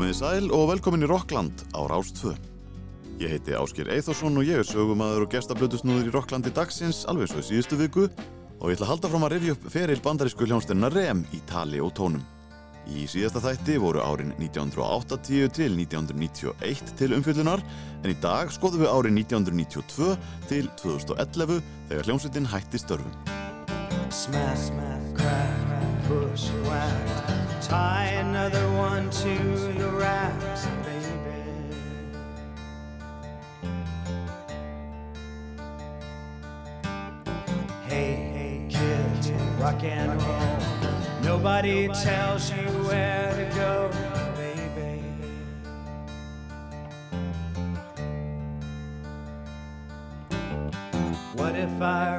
Komiði sæl og velkomin í Rockland á Rástfö. Ég heiti Áskir Eithorsson og ég er sögumæður og gestablötusnúður í Rocklandi dagsins alveg svo í síðustu viku og ég ætla að halda fram að revja upp feril bandarísku hljónsteinna REM í tali og tónum. Í síðasta þætti voru árin 1980 til 1991 til umfjöldunar en í dag skoðum við árin 1992 til 2011 þegar hljómsveitin hætti störfum. Smash, smash, crack, bushwhacked. Tie another one to the racks, baby. Hey, hey, kids, rock and roll. Nobody tells you where to go, baby. What if I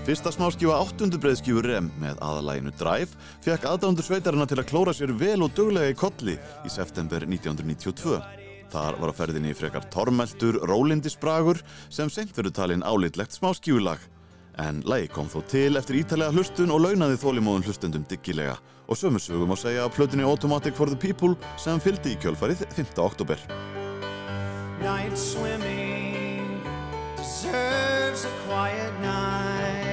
Fyrsta smáskífa áttundubreiðskífu REM með aðalæginu Drive fekk aðdándur sveitarina til að klóra sér vel og duglega í kolli í september 1992. Þar var á ferðinni frekar tormeltur Rólindisbragur sem talin álitlegt smáskífulag. En lægi kom þó til eftir ítalega hlustun og launaði þólimóðun hlustundum diggilega og sömursugum að segja að plötunni Automatic for the People sem fylgdi í kjölfarið 5. oktober. Night swimming deserves a quiet night.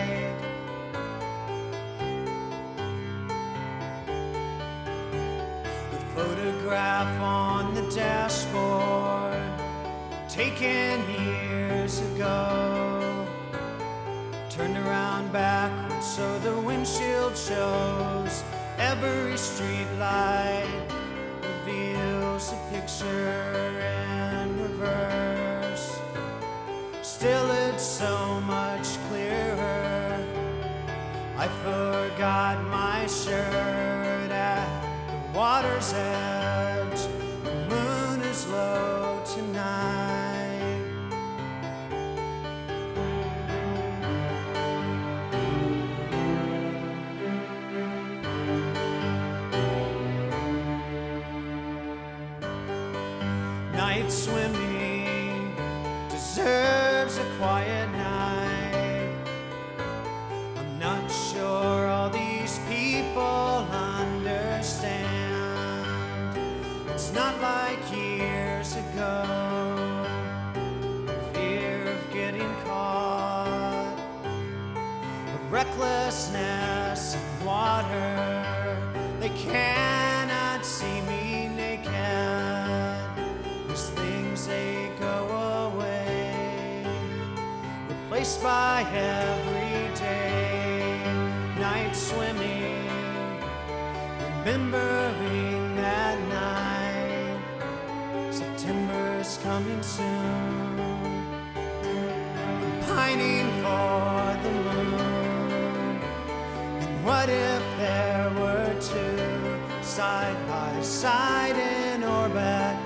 Photograph on the dashboard, taken years ago, turned around backwards so the windshield shows every street light reveals a picture in reverse. Still, it's so much clearer. I forgot my shirt water's edge. The moon is low tonight. Night swimming not like years ago. Fear of getting caught, of recklessness in water. They cannot see me naked. These things they go away, replaced by everyday night swimming, remembering that night. September's coming soon. I'm pining for the moon. And what if there were two side by side in orbit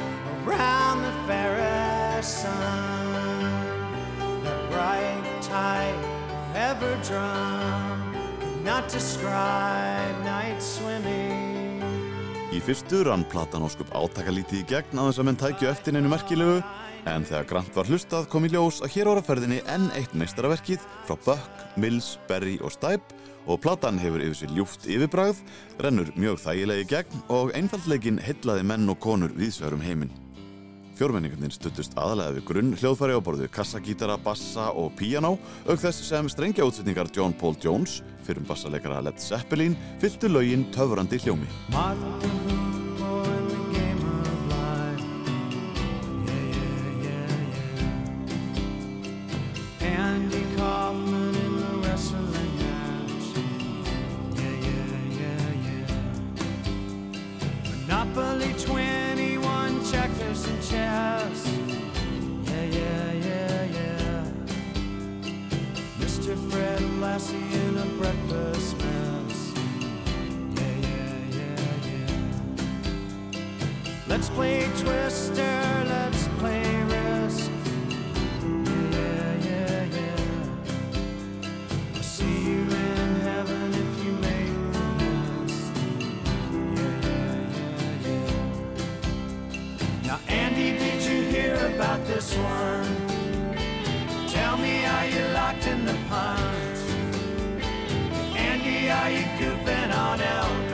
around the fairest sun? That bright, tight, forever drum cannot describe. Í fyrstu rann platan óskup átakalítið í gegn á þess að menn tækju eftir neinu merkilegu en þegar Grant var hlustað kom í ljós að hér ára ferðinni enn eitt meistaraverkið frá Buck, Mills, Berry og Stipe og platan hefur yfir sér ljúft yfirbragð, rennur mjög þægilegi gegn og einfaldleikin hellaði menn og konur viðsverum heiminn. Fjórmenningarnir stuttust aðalega við grunn hljóðfæri á borðu kassagítara, bassa og píanó auk þess sem strengja útsetningar John Paul Jones, fyrir bassaleikara Led Zeppelin, fylltu lögin töfrandi hljómi. red lassie in a breakfast mess. Yeah, yeah, yeah, yeah. Let's play Twister, let's play Risk. Yeah, yeah, yeah. yeah. I'll see you in heaven if you make the list. Yeah, yeah, yeah, yeah. Now, Andy, did you hear about this one? Are you locked in the punch? Andy, are you goofing on Elvis?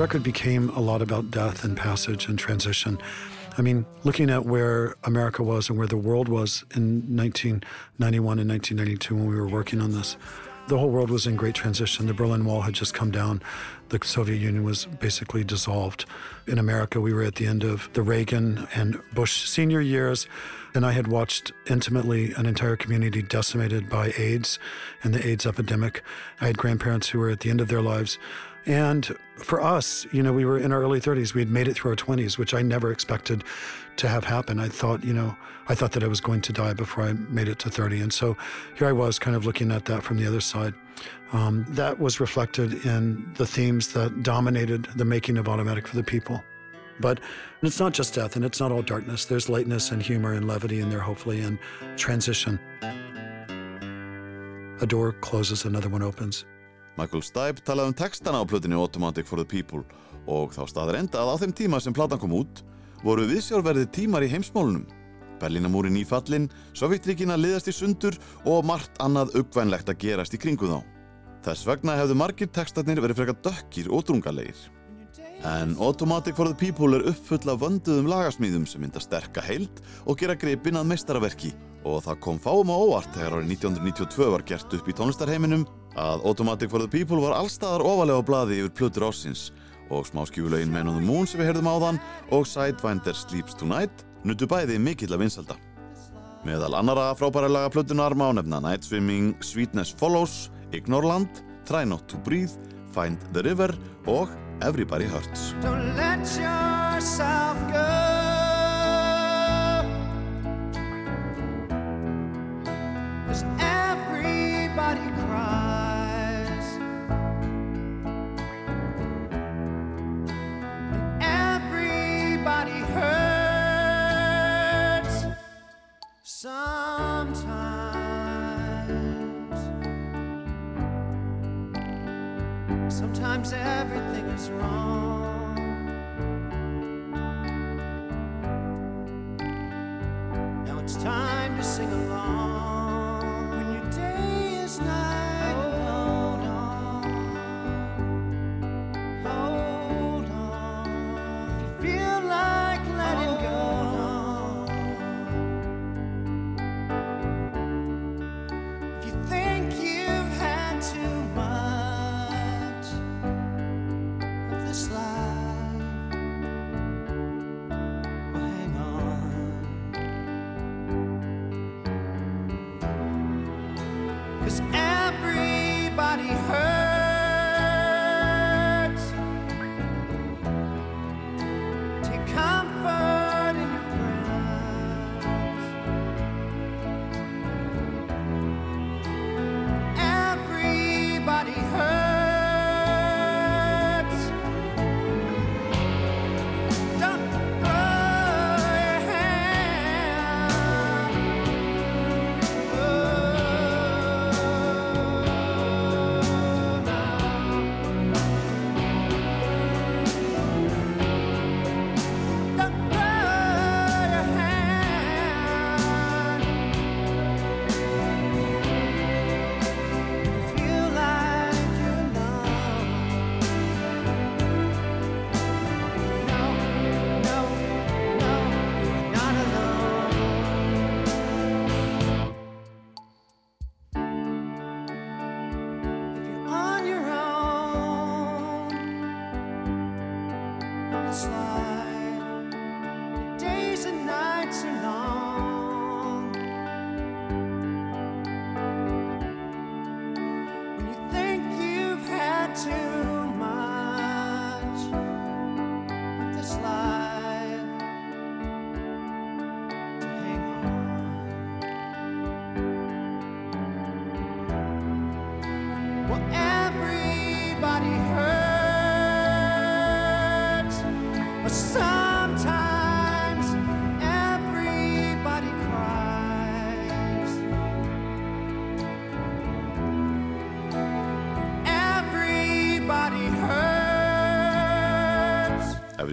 Record became a lot about death and passage and transition. I mean, looking at where America was and where the world was in 1991 and 1992 when we were working on this, the whole world was in great transition. The Berlin Wall had just come down. The Soviet Union was basically dissolved. In America, we were at the end of the Reagan and Bush senior years, and I had watched intimately an entire community decimated by AIDS and the AIDS epidemic. I had grandparents who were at the end of their lives. And for us, you know, we were in our early 30s. We had made it through our 20s, which I never expected to have happen. I thought, you know, I thought that I was going to die before I made it to 30. And so here I was kind of looking at that from the other side. Um, that was reflected in the themes that dominated the making of Automatic for the People. But it's not just death and it's not all darkness. There's lightness and humor and levity in there, hopefully, and transition. A door closes, another one opens. Michael Stipe talaði um textana á plötunni Automatic for the People og þá staður enda að á þeim tíma sem platan kom út voru viðsjárverði tímar í heimsmálunum. Berlínamúrin í fallin, Sovjetríkina liðast í sundur og margt annað uppvænlegt að gerast í kringu þá. Þess vegna hefðu margir textarnir verið frekar dökkir og drungalegir. En Automatic for the People er uppfull af vönduðum lagasmíðum sem mynda sterka heild og gera gripin að meistaraverki og það kom fáum á óvart þegar árið 1992 var gert upp í tónlistarheiminum að Automatic for the People var allstaðar ofalega á blaði yfir plötur ásins og smáskjúlaugin Men on the Moon sem við heyrðum áðan og Sidewinder Sleeps Tonight nutu bæði mikill af vinsalda. Meðal annara frábæra laga plötunar má nefna Night Swimming, Sweetness Follows, Ignorland, Try Not to Breathe, Find the River og Everybody Hurts. Don't let yourself go. Cause everybody cries. Everybody hurts sometimes. Sometimes everything is wrong. Now it's time to sing along not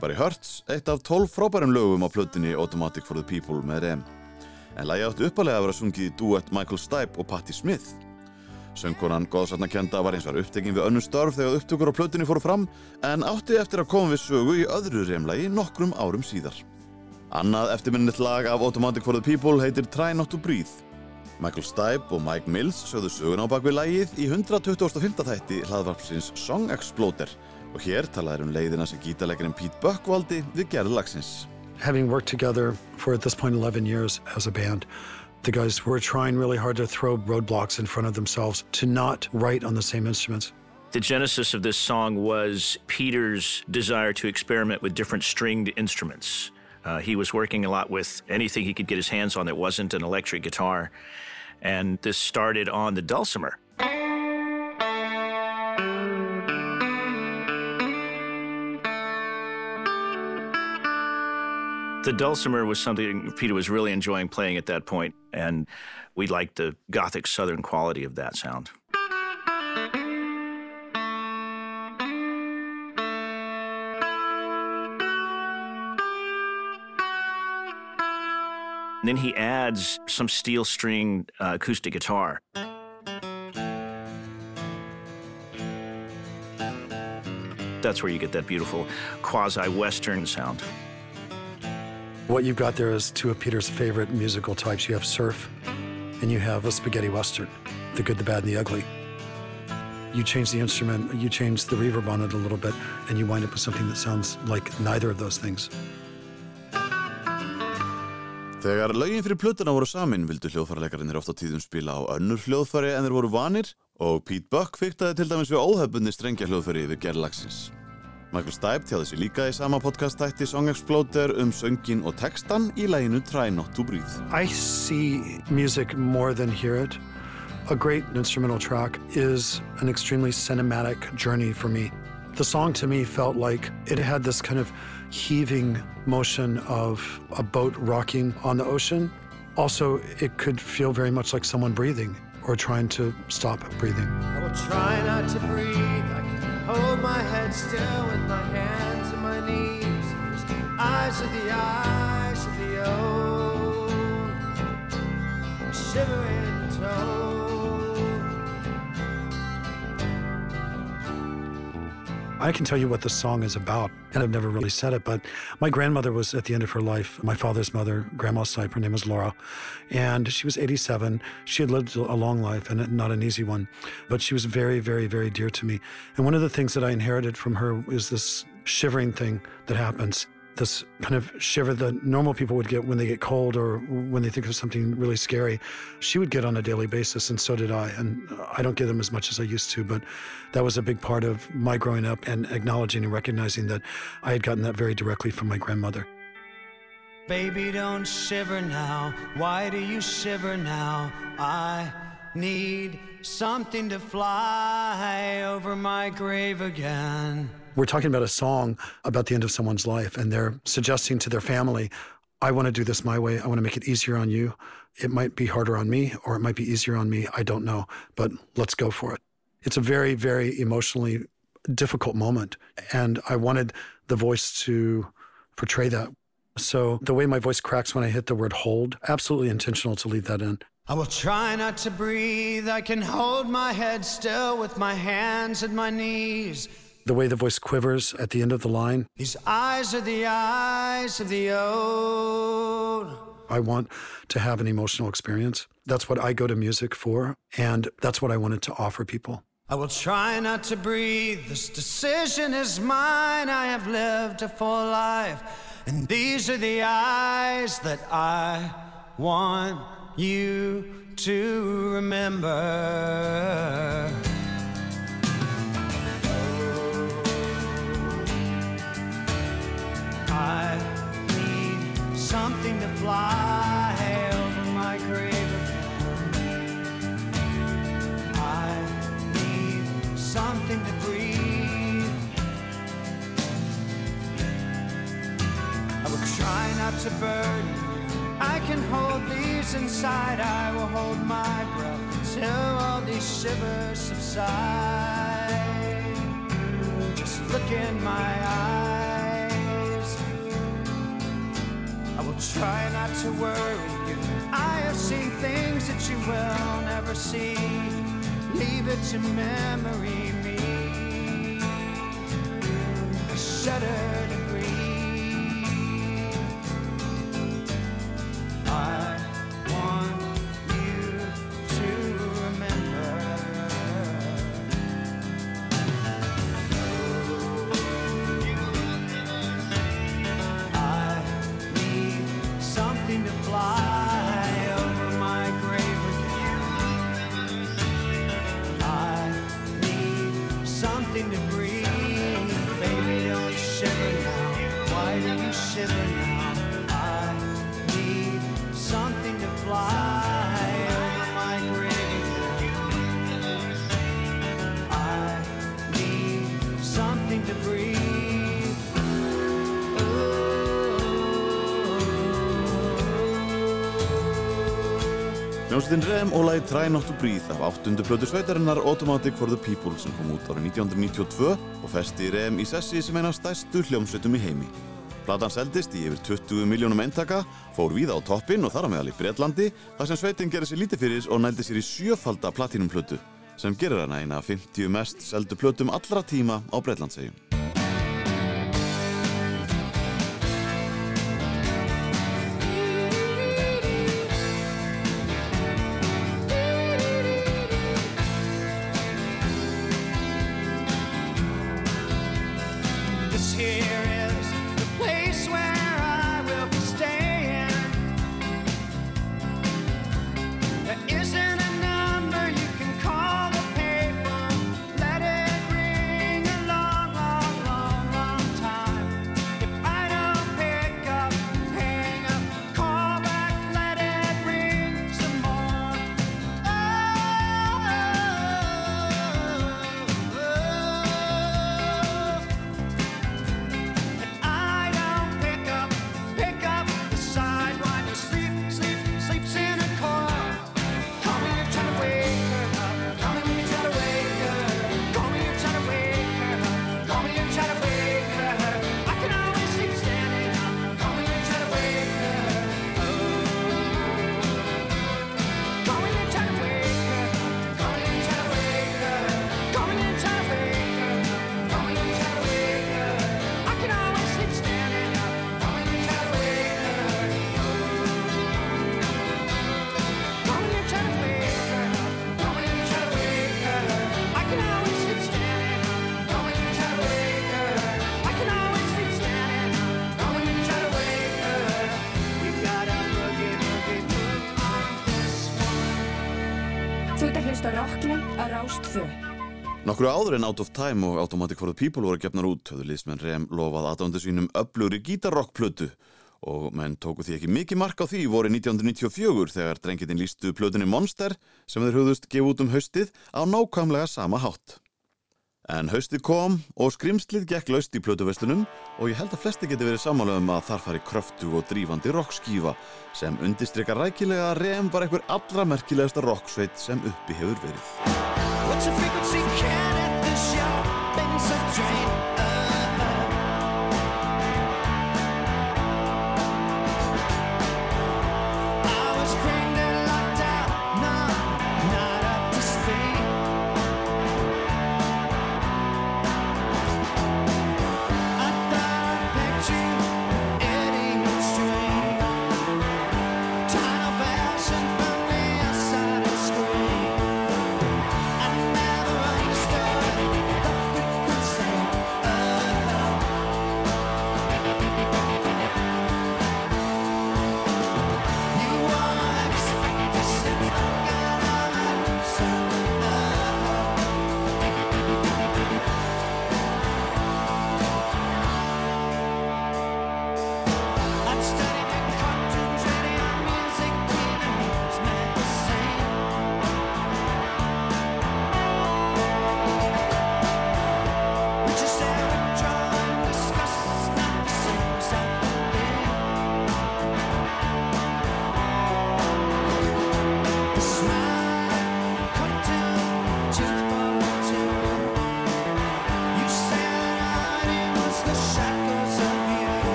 Everybody Hurts, eitt af 12 frábærum lögum á plötunni Automatic for the People með Rem. En lagi átti uppalega að vera sungið í duett Michael Stipe og Patti Smith. Söngkonan góðsarnakenda var eins og var upptekinn við önnur störf þegar upptökur á plötunni fóru fram en átti eftir að koma við sögu í öðru remlagi nokkrum árum síðar. Annað eftirminnilegt lag af Automatic for the People heitir Try Not to Breathe. Michael Stipe og Mike Mills sögðu sögun á bakvið lagið í 125. þætti hlaðvarpsins Song Exploder og hér talaður um leiðina sem gítarleikarinn Pete Buck valdi við gerð lagsins. Having worked together for at this point 11 years as a band, the guys were trying really hard to throw roadblocks in front of themselves to not write on the same instruments. The genesis of this song was Peter's desire to experiment with different stringed instruments. Uh, he was working a lot with anything he could get his hands on that wasn't an electric guitar. And this started on the dulcimer. The dulcimer was something Peter was really enjoying playing at that point, and we liked the gothic southern quality of that sound. And then he adds some steel string uh, acoustic guitar. That's where you get that beautiful quasi Western sound. What you've got there is two of Peter's favorite musical types. You have surf and you have a spaghetti western, the good, the bad, and the ugly. You change the instrument, you change the reverb on it a little bit, and you wind up with something that sounds like neither of those things. Þegar lögin fyrir plötuna voru samin vildu hljóðfæraleikarinnir oft á tíðum spila á önnur hljóðfæri en þeir voru vanir og Pete Buck fiktaði til dæmis við óhefbunni strengja hljóðfæri við gerðlagsins. Michael Stipe tjáði sig líka í sama podcast-tætti Song Exploder um söngin og textan í læginu Try Not To Breathe. I see music more than hear it. A great instrumental track is an extremely cinematic journey for me. The song to me felt like it had this kind of heaving motion of a boat rocking on the ocean. Also, it could feel very much like someone breathing or trying to stop breathing. I will try not to breathe. Hold my head still with my hands and my knees. Eyes of the eyes of the old, shivering I can tell you what the song is about, and I've never really said it, but my grandmother was at the end of her life, my father's mother, Grandma Stipe, her name was Laura, and she was 87. She had lived a long life and not an easy one, but she was very, very, very dear to me. And one of the things that I inherited from her is this shivering thing that happens. This kind of shiver that normal people would get when they get cold or when they think of something really scary. She would get on a daily basis, and so did I. And I don't get them as much as I used to, but that was a big part of my growing up and acknowledging and recognizing that I had gotten that very directly from my grandmother. Baby, don't shiver now. Why do you shiver now? I need something to fly over my grave again. We're talking about a song about the end of someone's life, and they're suggesting to their family, I want to do this my way. I want to make it easier on you. It might be harder on me, or it might be easier on me. I don't know, but let's go for it. It's a very, very emotionally difficult moment, and I wanted the voice to portray that. So the way my voice cracks when I hit the word hold, absolutely intentional to leave that in. I will try not to breathe. I can hold my head still with my hands and my knees. The way the voice quivers at the end of the line, These eyes are the eyes of the old. I want to have an emotional experience. That's what I go to music for, and that's what I wanted to offer people. I will try not to breathe. This decision is mine. I have lived a full life, And these are the eyes that I want you to remember. I need something to fly over my grave again. I need something to breathe. I will try not to you. I can hold these inside. I will hold my breath until all these shivers subside. Just look in my eyes. Try not to worry you. I have seen things that you will never see. Leave it to memory me. I shudder Try Not To Breathe af áttundu plötu sveitarinnar Automatic for the People sem kom út árið 1992 og festi Rem í sessi sem eina stærstu hljómsveitum í heimi. Platan seldist í yfir 20 miljónum eintaka, fór víða á toppin og þar á meðal í Breitlandi þar sem sveitin gerir sér lítið fyrir og nældi sér í sjöfalda platinum plötu sem gerir hana eina af 50 mest seldu plötum allra tíma á Breitlandsegjum. Nokkru áður en Out of Time og Automatic for the People voru gefnar út höfðu liðsmenn Rem lofað aðdándu sínum öflugri gítarrockplötu og menn tóku því ekki mikið mark á því voru 1994 þegar drengitinn lístu plötunni Monster sem þeir höfðust gefa út um haustið á nákvæmlega sama hátt. En haustið kom og skrimslið gekk laust í plötuveslunum og ég held að flesti geti verið sammála um að þar fari kröftu og drífandi rockskífa sem undistrykka rækilega að Rem var einhver allra merkilegasta rocksveit sem uppi hefur verið.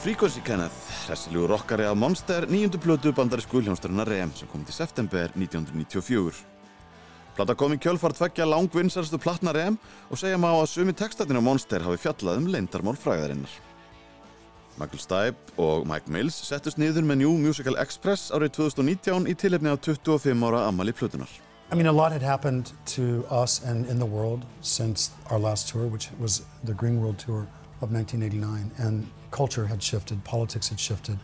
Frequency Kenneth? Hressilegu rockari af Monster, nýjundu plötu bandarísku hljónsturinn Rem sem kom til september 1994. Plata kom í kjölfart tveggja langvinnsarstu platna Rem og segja má að sumi textatinn á Monster hafi fjallað um leindarmál fræðarinnar. Michael Stipe og Mike Mills settust niður með New Musical Express árið 2019 í tilefni af 25 ára ammali plötunar. I mean, a lot had happened to us and in the world since our last tour, which was the Green World Tour of 1989. And culture had shifted, politics had shifted,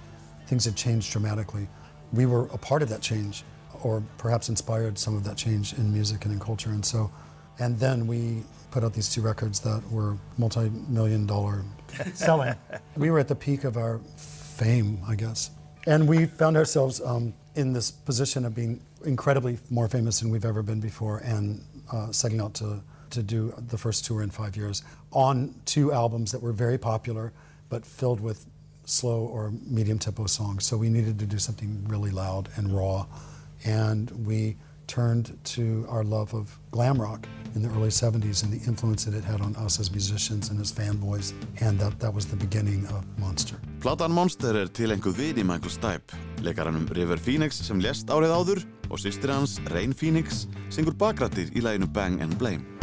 things had changed dramatically. We were a part of that change, or perhaps inspired some of that change in music and in culture. And so, and then we put out these two records that were multi million dollar selling. we were at the peak of our fame, I guess. And we found ourselves um, in this position of being incredibly more famous than we've ever been before and uh, setting out to, to do the first tour in five years on two albums that were very popular but filled with slow or medium tempo songs. So we needed to do something really loud and raw. And we turned to our love of glam rock in the early 70s and the influence that it had on us as musicians and as fanboys. And that, that was the beginning of Monster. Platan Monster er tilenguð vini Michael Stipe, leikaranum River Phoenix sem lést árið áður og sýstir hans Rain Phoenix syngur bakrættir í læginu Bang and Blame.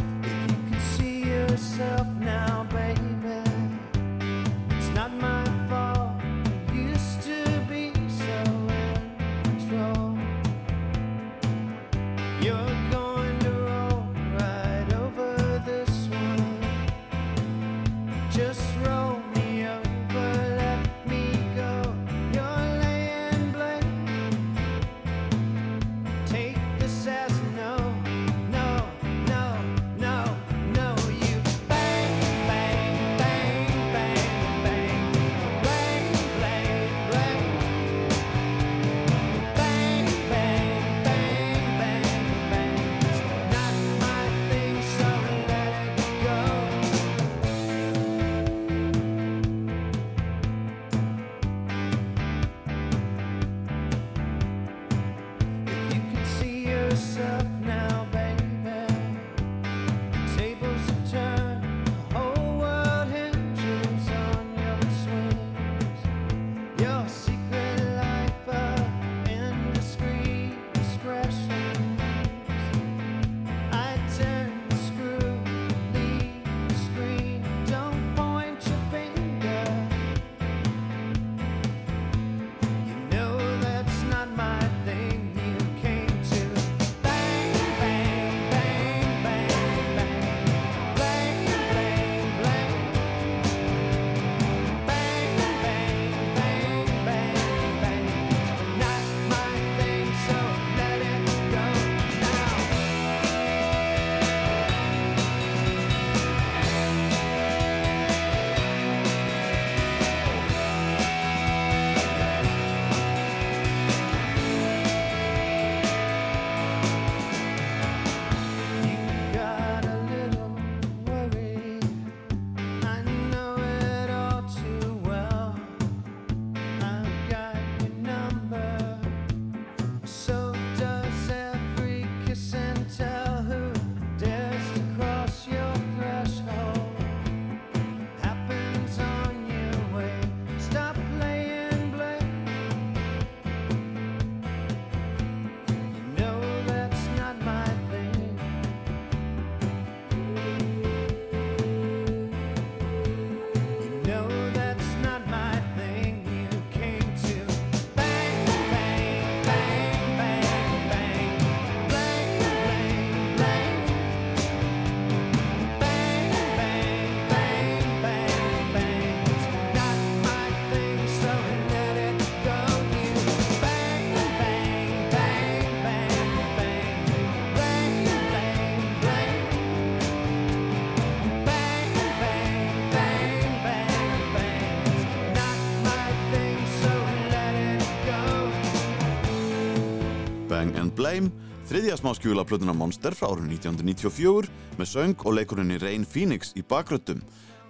Blame, þriðja smáskjúla plötuna Monster frá árið 1994 með söng og leikurinni Rain Phoenix í bakröttum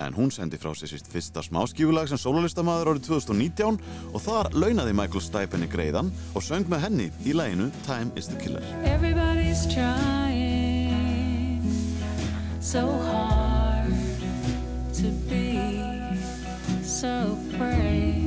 en hún sendi frá sig sitt fyrsta smáskjúlag sem sólalistamæður árið 2019 og þar launaði Michael Stipe henni greiðan og söng með henni í læginu Time is the Killer. Everybody's trying so hard to be so brave.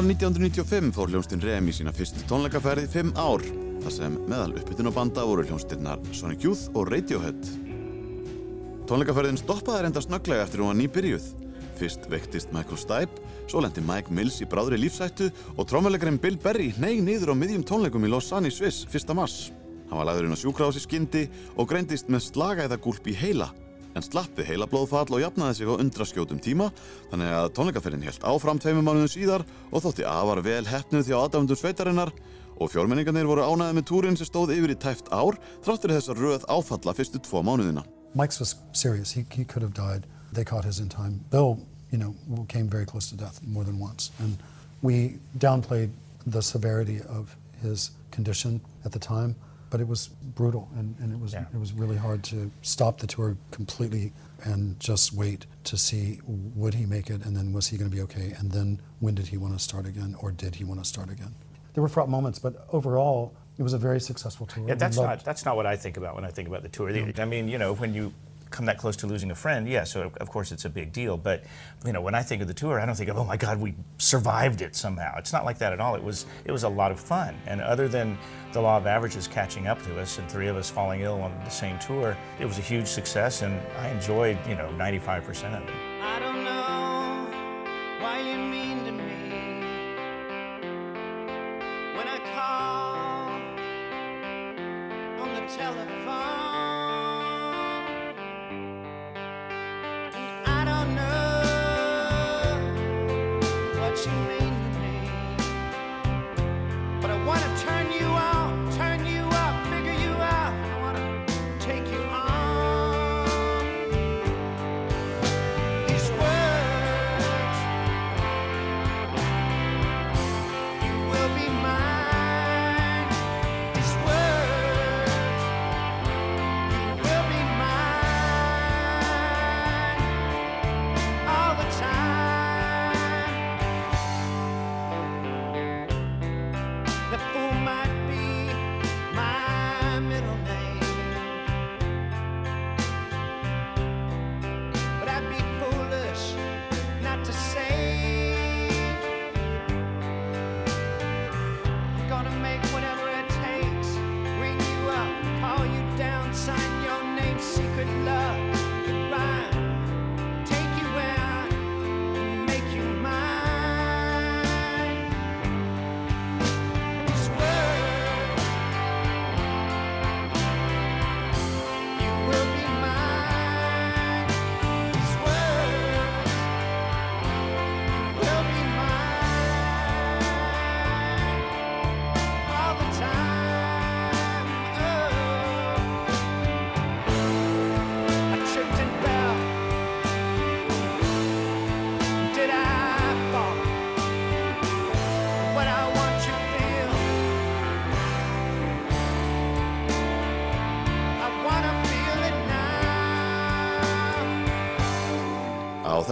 Janúar 1995 fór hljómsdyn Rem í sína fyrstu tónleikaferði í fimm ár, þar sem meðal uppbytunabanda voru hljómsdynnar Sonic Youth og Radiohead. Tónleikaferðin stoppaði reynda snögglega eftir hún var nýbyrjuð. Fyrst veiktist Michael Stipe, svo lendi Mike Mills í bráðri lífsættu og trómuleikarinn Bill Berry neig niður á miðjum tónleikum í Lausanne í Sviss 1. mars. Hann var lagður inn á sjúkrahús í skyndi og greindist með slagæðagúlp í heila, en slapp við heilablóðfall og jafnaði sig á undraskjótum tíma, þannig að tónleikaferðin helt áfram tveimum mánuðum síðar og þótti afar vel hefnuð þjá aðdámundum sveitarinnar og fjórmenningarnir voru ánæðið með túrin sem stóð yfir í tæft ár þráttur þessa röð áfalla fyrstu tvo mánuðina. Mike's was serious. He, he could have died. They caught his in time. Bill, you know, came very close to death more than once. And we downplayed the severity of his condition at the time, but it was brutal and, and it was Yeah. it was really hard to stop the tour completely and just wait to see would he make it and then was he going to be okay and then when did he want to start again or did he want to start again. There were fraught moments, but overall it was a very successful tour. Yeah, that's not that's not what I think about when I think about the tour. I mean, you know, when you come that close to losing a friend, yeah, so of- course it's a big deal. But you know, when I think of the tour, I don't think of oh my God, we survived it somehow. It's not like that at all. It was it was a lot of fun. And other than the law of averages catching up to us and three of us falling ill on the same tour, it was a huge success, and I enjoyed you know 95% of it.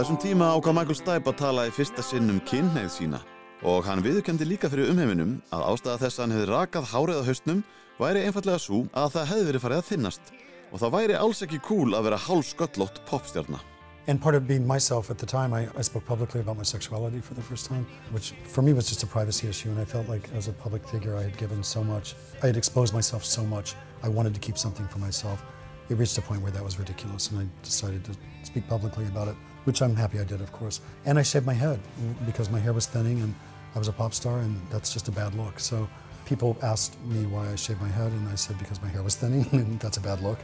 Þessum tíma ákvað Michael Stipe að tala í fyrsta sinn um kynneið sína og hann viðurkendi líka fyrir umheiminum að ástæða þess að hann hefði rakað hárið á haustnum væri einfallega svo að það hefði verið farið að þinnast og það væri alls ekki cool að vera hálsköllótt popstjarna. And part of being myself at the time, I, I spoke publicly about my sexuality for the first time, which for me was just a privacy issue. And I felt like as a public figure, I had given so much, I had exposed myself so much. I wanted to keep something for myself. It reached a point where that was ridiculous, and I decided to speak publicly about it, which I'm happy I did, of course. And I shaved my head because my hair was thinning, and I was a pop star, and that's just a bad look. So people asked me why I shaved my head, and I said because my hair was thinning, and that's a bad look.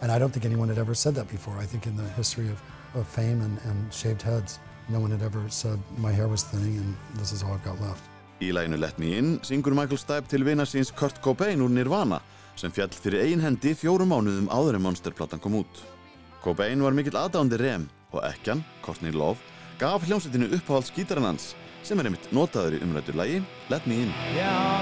And I don't think anyone had ever said that before. I think in the history of, of fame and, and shaved heads, no one had ever said my hair was thinning and this is all I've got left. Í læginu Let Me In syngur Michael Stipe til vina síns Kurt Cobain úr Nirvana sem fjall fyrir ein hendi fjórum mánuðum áður en Monsterplatan kom út. Cobain var mikill aðdándi rem og ekkjan, Courtney Love, gaf hljómsveitinu uppáhalds gítaran hans sem er einmitt notaður í umrættu lægi Let Me In. Yeah,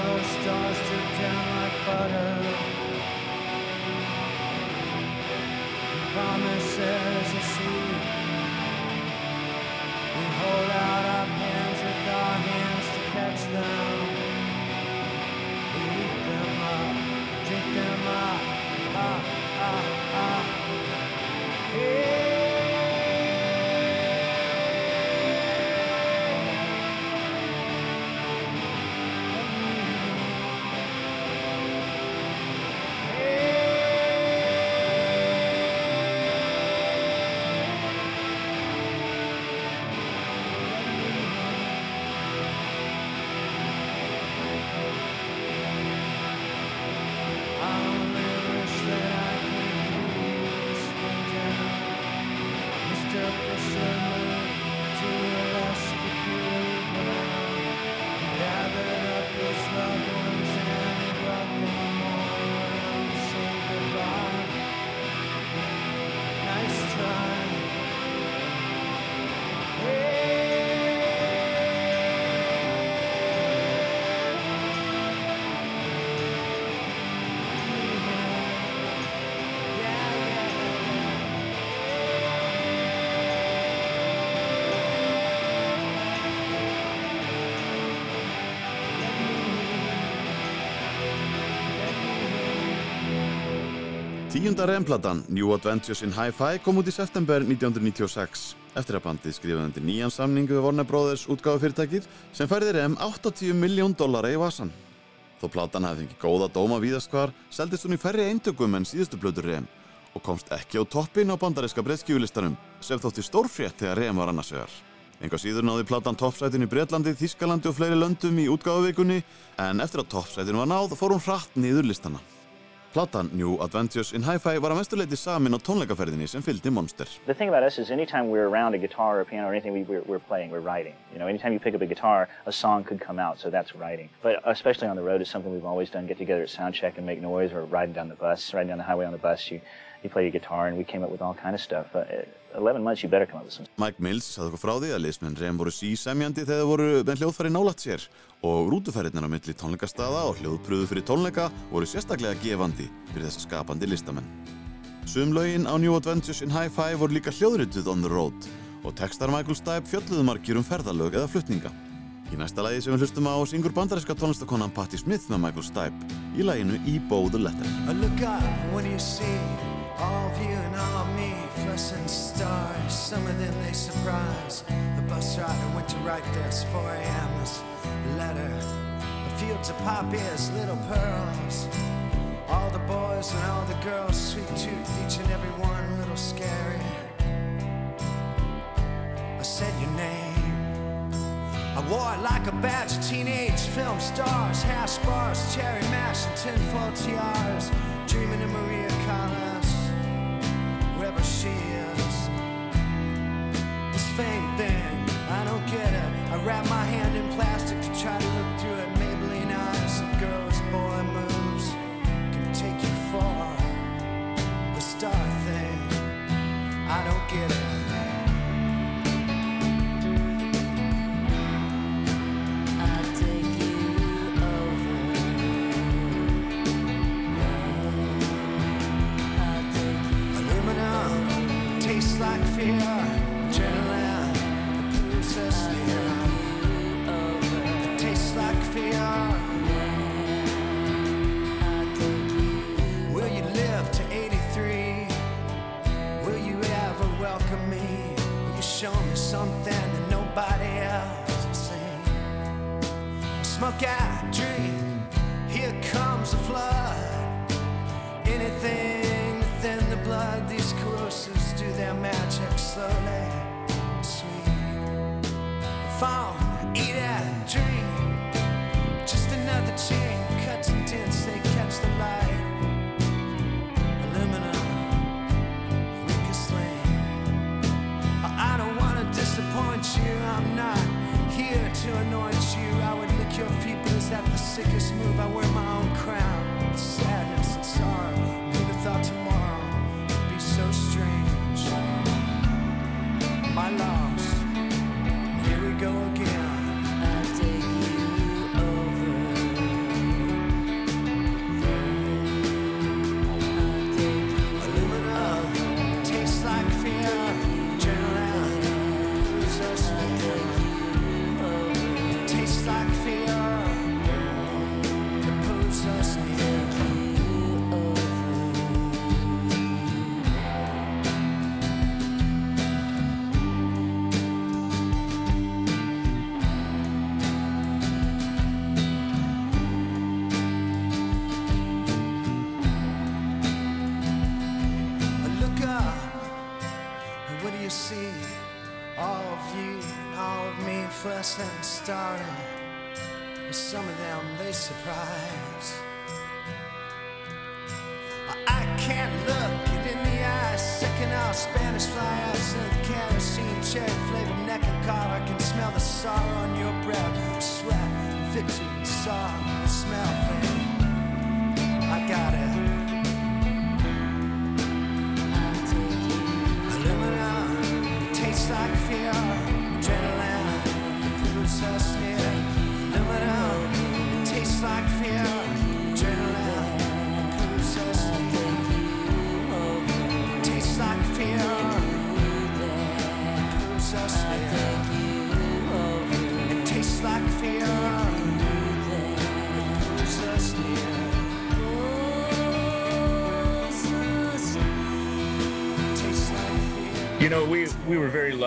Tíunda remplatan New Adventures in Hi-Fi kom út í september 1996 eftir að bandið skrifaði undir nýjan samningu við Warner Brothers útgáfu fyrirtækið sem færði rem 80 miljón dollara í vasan. Þó platan hefði fengið góða dóma víðast hvar, seldist hún í færri eintökum en síðustu blötu rem og komst ekki á toppin á bandaríska breyðskjúlistanum sem þótti stórfrétt þegar rem var annars vegar. Enga síður náði platan toppsætin í Breitlandi, Þískalandi og fleiri löndum í útgáfuvikunni en eftir að toppsætin var náð fór hún hratt niður listana. Platan New Adventures in Hi-Fi var að mestuleiti samin á tónleikaferðinni sem fylgdi Monster. The thing about us is anytime we're around a guitar or piano or anything we, we're, we're playing, we're writing. You know, anytime you pick up a guitar, a song could come out, so that's writing. But especially on the road is something we've always done, get together at sound check and make noise or riding down the bus, riding down the highway on the bus, you, you play your guitar and we came up with all kind of stuff. Uh, 11 months, you better come up with some Mike Mills sagði okkur frá því að liðsmenn Rem voru sísemjandi þegar þeir voru með hljóðfæri nálægt sér og rútuferðirnar á milli tónleikastaða og hljóðpröðu fyrir tónleika voru sérstaklega gefandi fyrir þess skapandi listamenn. Sum lögin á New Adventures in Hi-Fi voru líka hljóðrituð on the road og textar Michael Stipe fjölluðu margir um ferðalög eða flutninga. Í næsta lagi sem við hlustum á syngur bandaríska tónlistakonan Patti Smith með Michael Stipe í laginu Ebo the Letter. All of you and all of me fluorescent stars. Some of them they surprise. The bus rider went to write this 4 a.m. This letter. The fields of poppies, little pearls. All the boys and all the girls, sweet tooth, each and every one a little scary. I said your name. I wore it like a badge of teenage film stars, hash bars, cherry mash, and tinfoil tiaras. Dreaming of Maria Callas, wherever she is. This fame thing, I don't get it. I wrap my hand in started.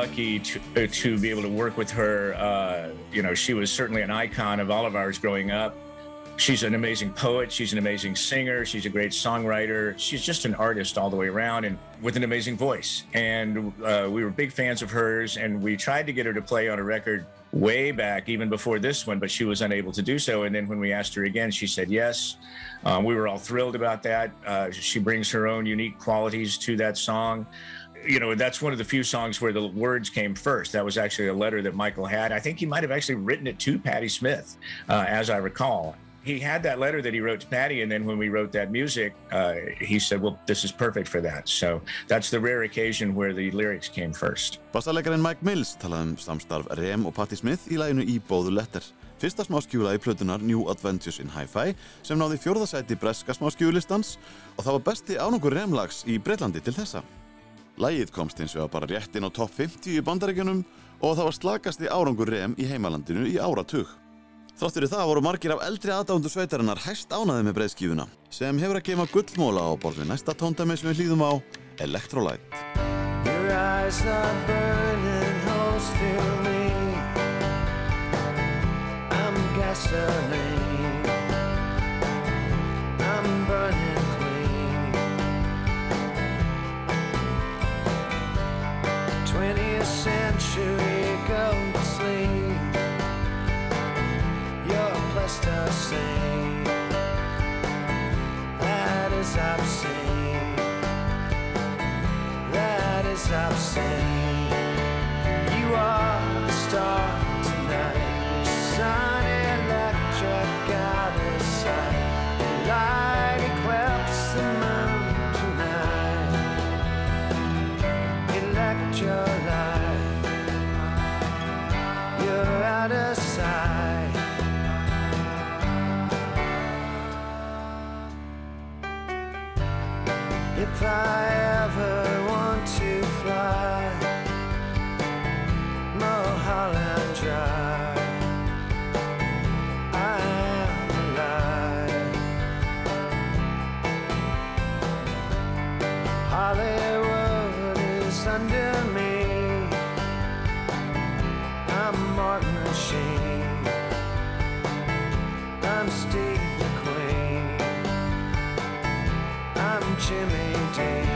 Lucky to uh, to be able to work with her. Uh, you know, she was certainly an icon of all of ours growing up. She's an amazing poet. She's an amazing singer. She's a great songwriter. She's just an artist all the way around, and with an amazing voice. And uh, we were big fans of hers, and we tried to get her to play on a record way back, even before this one, but she was unable to do so. And then when we asked her again, she said yes. Um, we were all thrilled about that. Uh, she brings her own unique qualities to that song you know, that's one of the few songs where the words came first. That was actually a letter that Michael had. I think he might have actually written it to Patti Smith, uh, as I recall. He had that letter that he wrote to Patti, and then when we wrote that music, uh, he said, "Well, this is perfect for that." So that's the rare occasion where the lyrics came first. Bassalegarinn Mike Mills talaði um samstarf Rem og Patti Smith í læginu í bóðu letter. Fyrsta smáskjúla í plötunar New Adventures in Hi-Fi sem náði fjórðasæti breska smáskjúlistans og það var besti ánungur Remlags í Breitlandi til þessa. Lægið komst hins vegar bara rétt inn á topp 50 í bandaríkjunum og það var slagasti árangur Rem í heimalandinu í áratug. Þrátt fyrir það voru margir af eldri aðdándur sveitarinnar hæst ánaði með breiðskífuna sem hefur að geima gullmóla á borð við næsta tóndæmi sem við hlýðum á Electrolyte. Your eyes are burning holes through me. I'm gasoline. 20th century to sleep. That is obscene that is obscene. You are a star tonight, electric out of sight. I ever want to fly. Mulholland Drive. I am alive. Hollywood is under me. I'm Martin Sheen. I'm Steve McQueen. I'm Jimmy take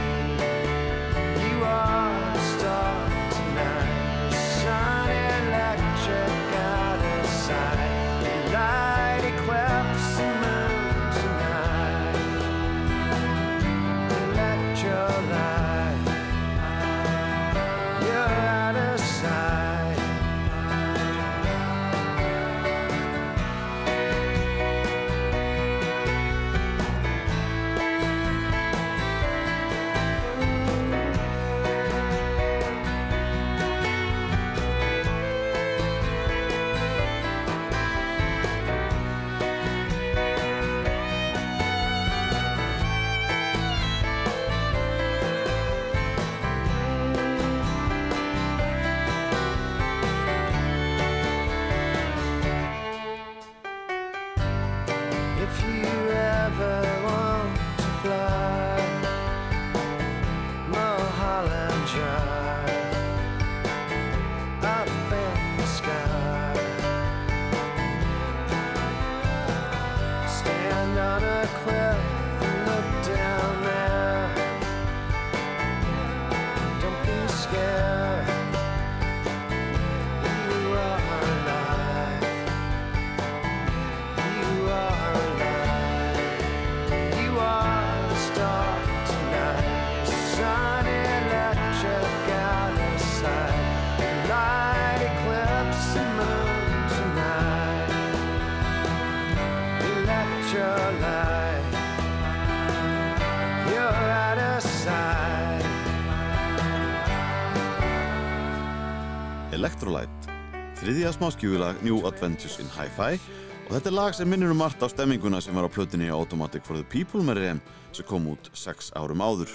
þriðja smáskjúvilag New Adventures in Hi-Fi og þetta er lag sem minnir um margt á stemminguna sem var á plötunni Automatic for the People með Rem sem kom út sex árum áður.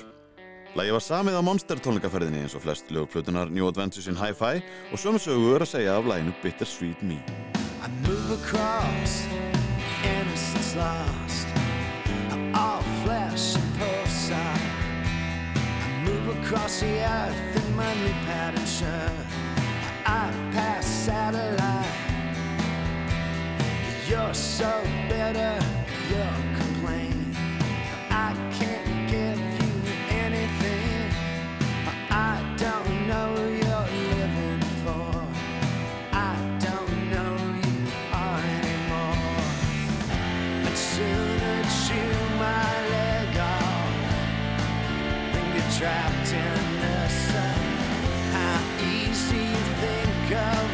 Lagi var samið á Monster tónleikaferðinni eins og flest lögplötunar New Adventures in Hi-Fi og sömu sögu er að segja af laginu Bittersweet Me. I move across, innocence lost. All flesh and pulsar. I move across the earth in my new pattern shirt. I pass satellite. You're so bitter, you'll complain. I can't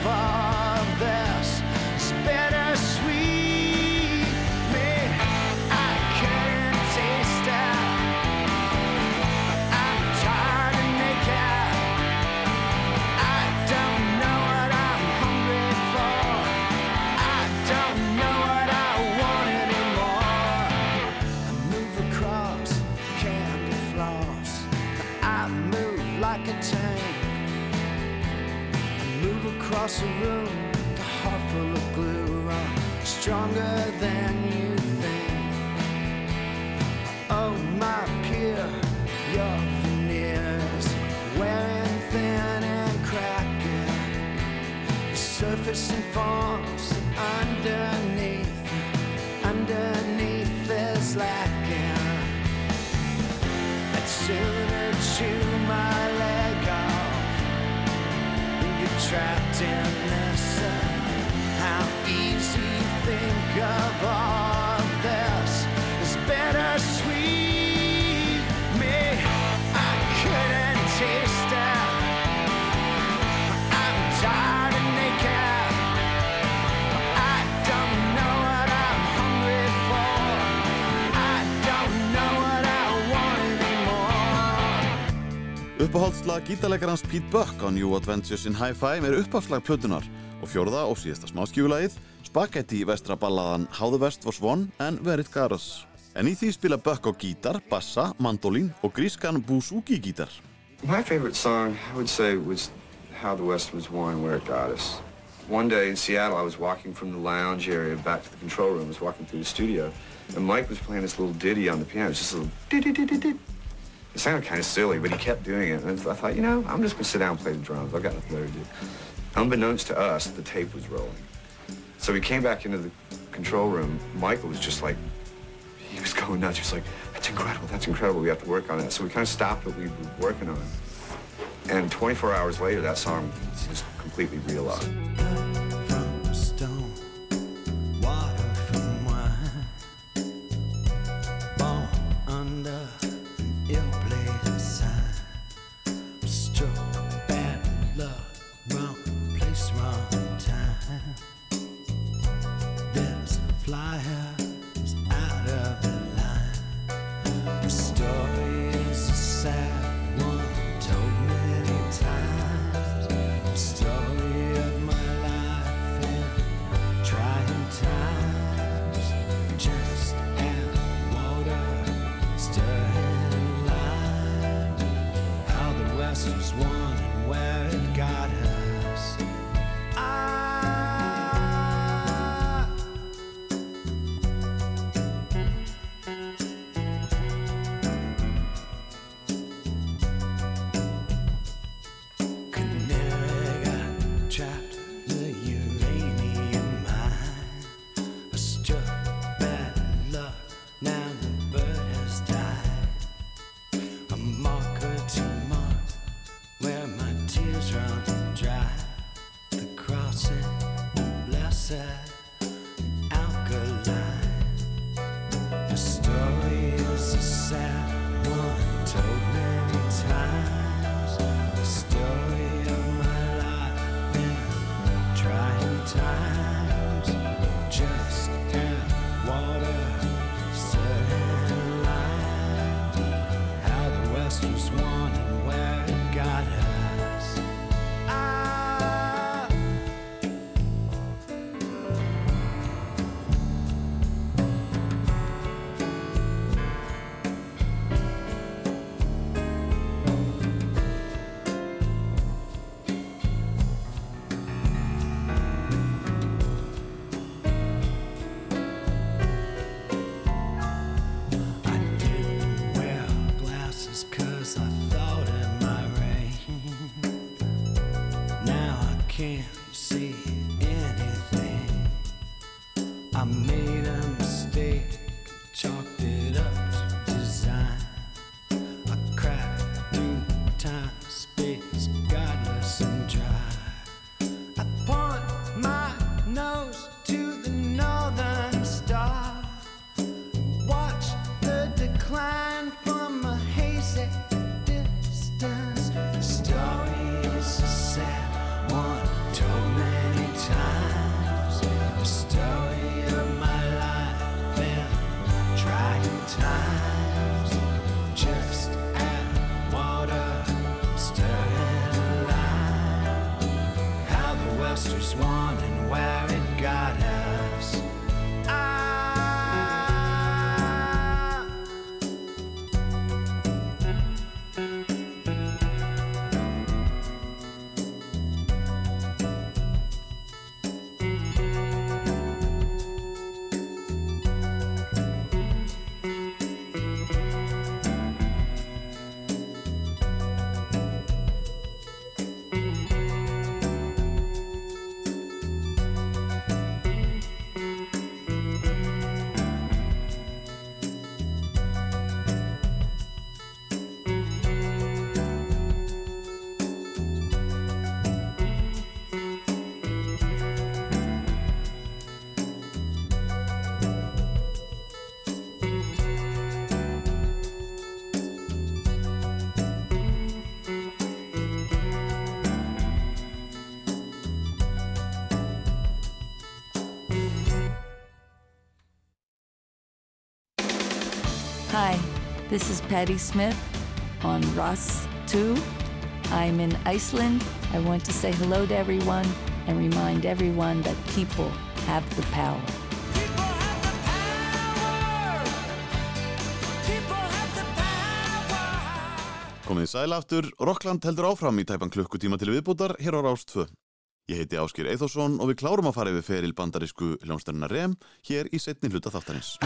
far. Across a room, a heart full of glue. I'm stronger than you think. Oh, my peer, your veneers wearing thin and cracking. The surface informs that underneath, underneath is lacking. I'd sooner chew my trapped in this. uh, How easy think of all anymore. Uppáhaldslag gítarleikarans Pete Buck á New Adventures in Hi-Fi er uppáhaldslag plötunar og fjórða og síðasta smáskjúlagið Spaghetti vestra ballaðan How the West Was Won and Where It Got Us. En í því spila Buck á gítar, bassa, mandolín og grískan bouzouki gítar. My favorite song, I would say, was How the West Was Won, Where It Got Us. One day in Seattle, I was walking from the lounge area back to the control room. I was walking through the studio, and Mike was playing this little ditty on the piano. It was just a little ditty-ditty-ditty. It sounded kind of silly, but he kept doing it. And I thought, you know, I'm just going to sit down and play the drums. I've got nothing better to do. Unbeknownst to us, the tape was rolling. So we came back into the control room. Michael was just like, he was going nuts. He was like, that's incredible, that's incredible. We have to work on that. So we kind of stopped what we were working on. And 24 hours later, that song was just completely realized. from stone, water this is Patty Smith on Ross 2. I'm in Iceland. I want to say hello to everyone and remind everyone that people have the power. Komið þið sæl aftur, Rockland heldur áfram í tæpan klukkutíma til viðbútar hér á Rást 2. Ég heiti Áskir Eithosson og við klárum að fara yfir feril bandarísku hljónstærna REM hér í setni hluta þáttarins.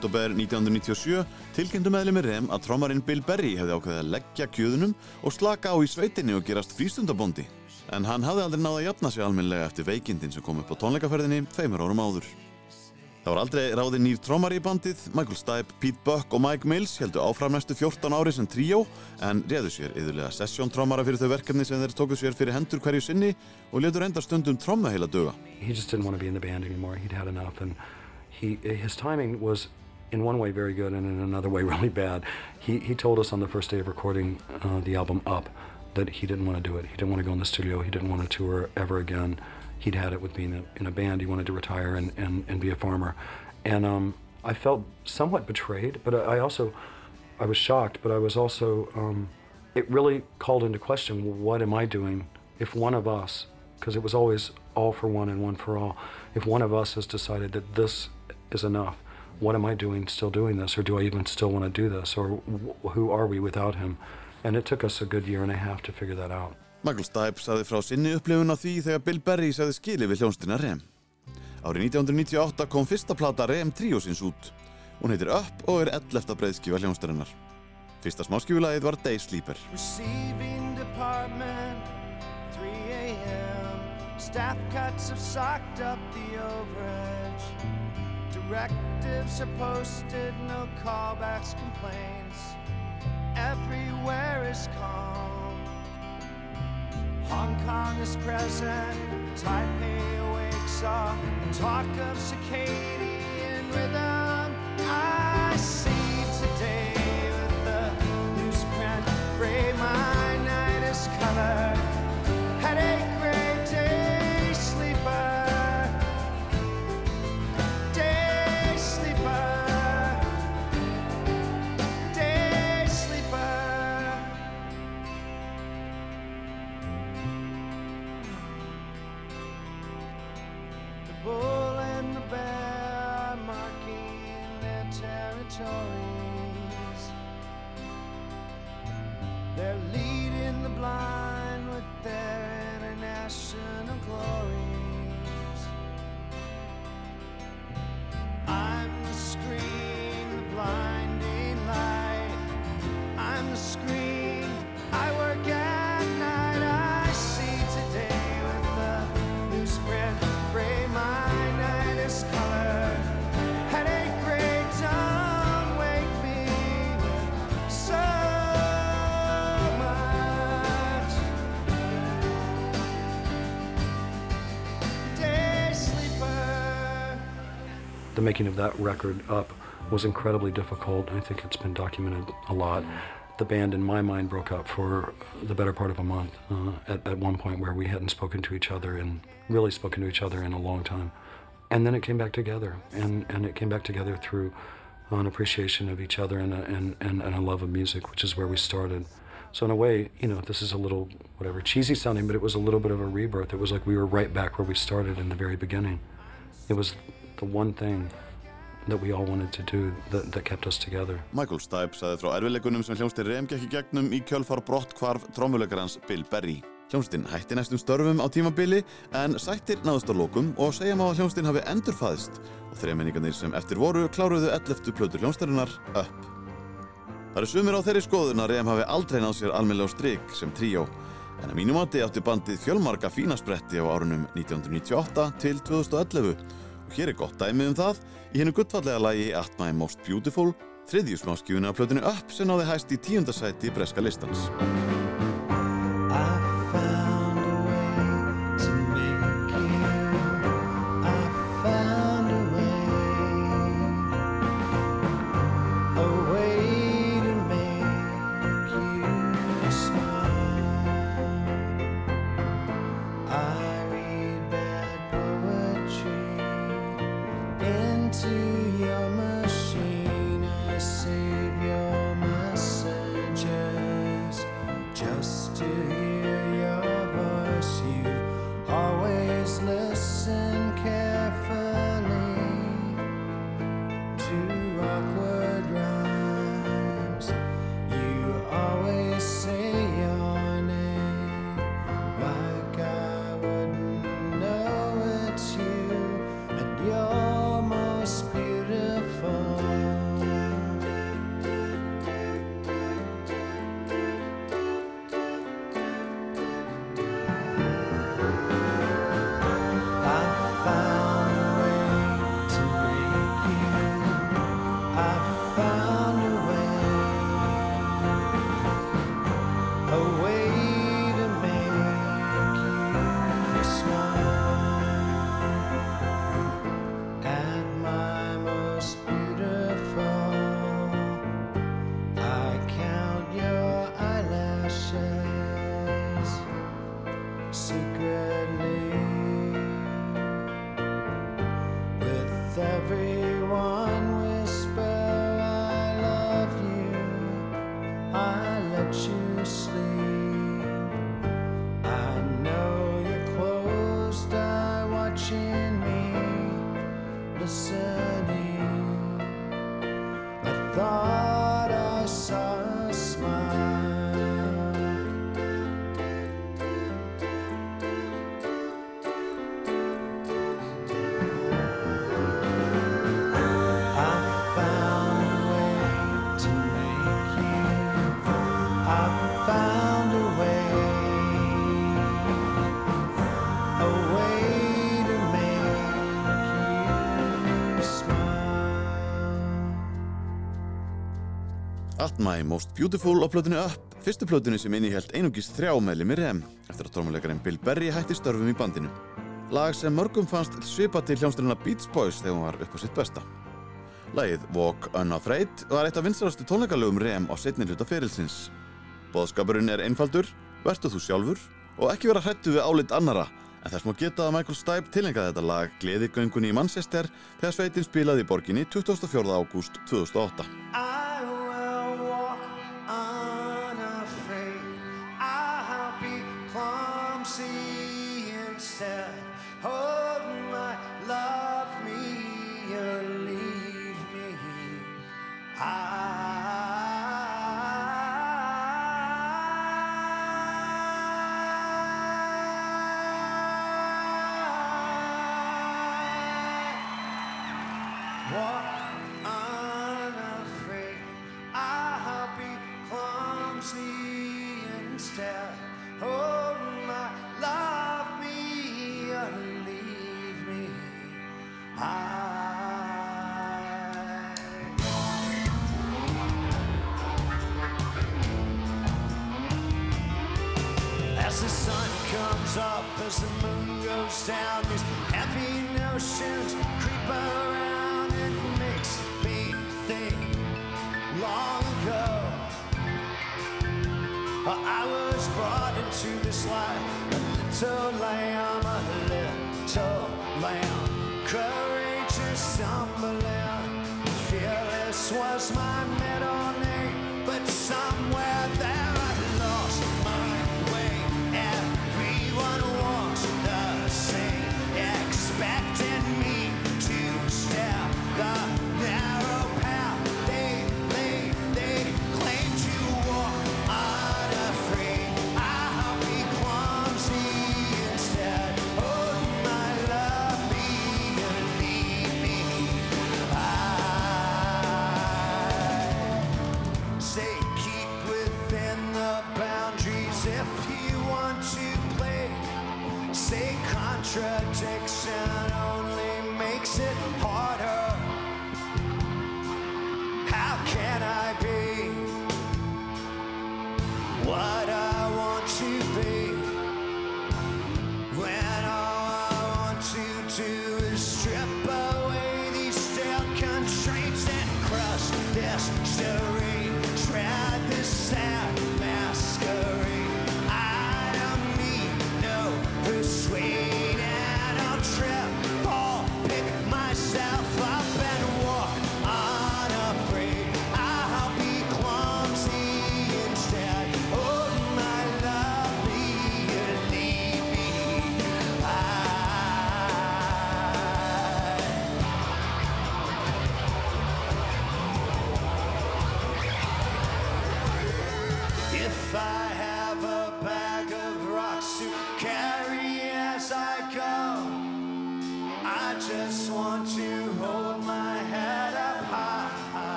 Oktober 1997 tilkynntu meðlumir REM að trommarinn Bill Berry hefði ákveðið að leggja kjöðunum og slaka á í sveitinni og gerast frístundabondi. En hann hafði aldrei náða að jafna sig almennilega eftir veikindin sem kom upp á tónleikaferðinni tveimur árum áður. Það var aldrei ráðið nýr trommar í bandið, Michael Stipe, Pete Buck og Mike Mills heldu áfram næstu 14 ári sem tríó en réðu sér yðurlega sessjóntrommara fyrir þau verkefni sem þeir tóku sér fyrir hendur hverju sinni og letur enda stundum tromma heila döga. He just didn't want to be in the band anymore. He'd had enough, and he his timing was, in one way, very good, and in another way, really bad. He he told us on the first day of recording uh, the album Up that he didn't want to do it. He didn't want to go in the studio. He didn't want to tour ever again. He'd had it with being in a, in a band. He wanted to retire and, and, and be a farmer. And um, I felt somewhat betrayed, but I I also, I was shocked, but I was also, um, it really called into question what am I doing if one of us, because it was always all for one and one for all, if one of us has decided that this is enough, what am I doing still doing this, or do I even still want to do this, or wh- who are we without him? And it took us a good year and a half to figure that out. Michael Stipe sagði frá sinni upplifun á því þegar Bill Berry sagði skili við hljónstina Rem. Árið 1998 kom fyrsta plata Rem Triosins út. Hún heitir Up og er 11. breiðskífa hljónstarinnar. Fyrsta smáskífulagið var Day Sleeper. Receiving department, 3 a.m. Staff cuts have socked up the overage. Directives are posted, no callbacks, complaints. Everywhere is calm. Hong Kong is present, Taipei awakes up. talk of circadian rhythm. I see today with the newsprint gray, my night is color. Headache, territories. They're leading the blind with their international glories. I'm the screen, the blinding light. I'm the screen. The making of that record up was incredibly difficult. I think it's been documented a lot. The band, in my mind, broke up for the better part of a month uh, at, at one point where we hadn't spoken to each other and really spoken to each other in a long time. And then it came back together, and, and it came back together through an appreciation of each other and a, and, and, and a love of music, which is where we started. So in a way, you know, this is a little whatever cheesy sounding, but it was a little bit of a rebirth. It was like we were right back where we started in the very beginning. It was the one thing that we all wanted to do that, that kept us together. Michael Stipe sagði frá erfileikunum sem gekk í gegnum í kjölfar brott hvarf trómuleikarans Bill Berry. Hljónstin hætti næstum störfum á tímabili en sættir náðust á lokum og segja má að hljónstin hafi endurfæðist og þremenningarnir sem eftir voru kláruðu 11. plötur hljónstarinnar Up. Það eru sumir á þeirri skoðun að Rem hafi aldrei náð sér almennlega á strik sem tríó en að mínum átti átti bandið fjölmarga fínaspretti á árunum 1998 til 2011 og hér er gott dæmi um það í hennu guttfallega lagi At My Most Beautiful þriðju smáskjúinu af plötinu Up sem náði hæst í tíundasæti breska listans. My Most Beautiful á plötunni Up, fyrstu plötunni sem innihjælt einungis þrjá meðlimi Rem eftir að trómuleikarinn Bill Berry hætti störfum í bandinu. Lag sem mörgum fannst svipa til hljómsdurina Beach Boys þegar hún var upp á sitt besta. Lagið Walk Unafraid var eitt af vinstarastu tónleikalögum Rem á setni hluta ferilsins. Bóðskapurinn er einfaldur, vertu þú sjálfur og ekki vera hrættu við álit annara en þess má geta að Michael Stipe tilengaði þetta lag Gleðigöngunni í Manchester þegar sveitin spilaði í borginni 24. ágúst 2008.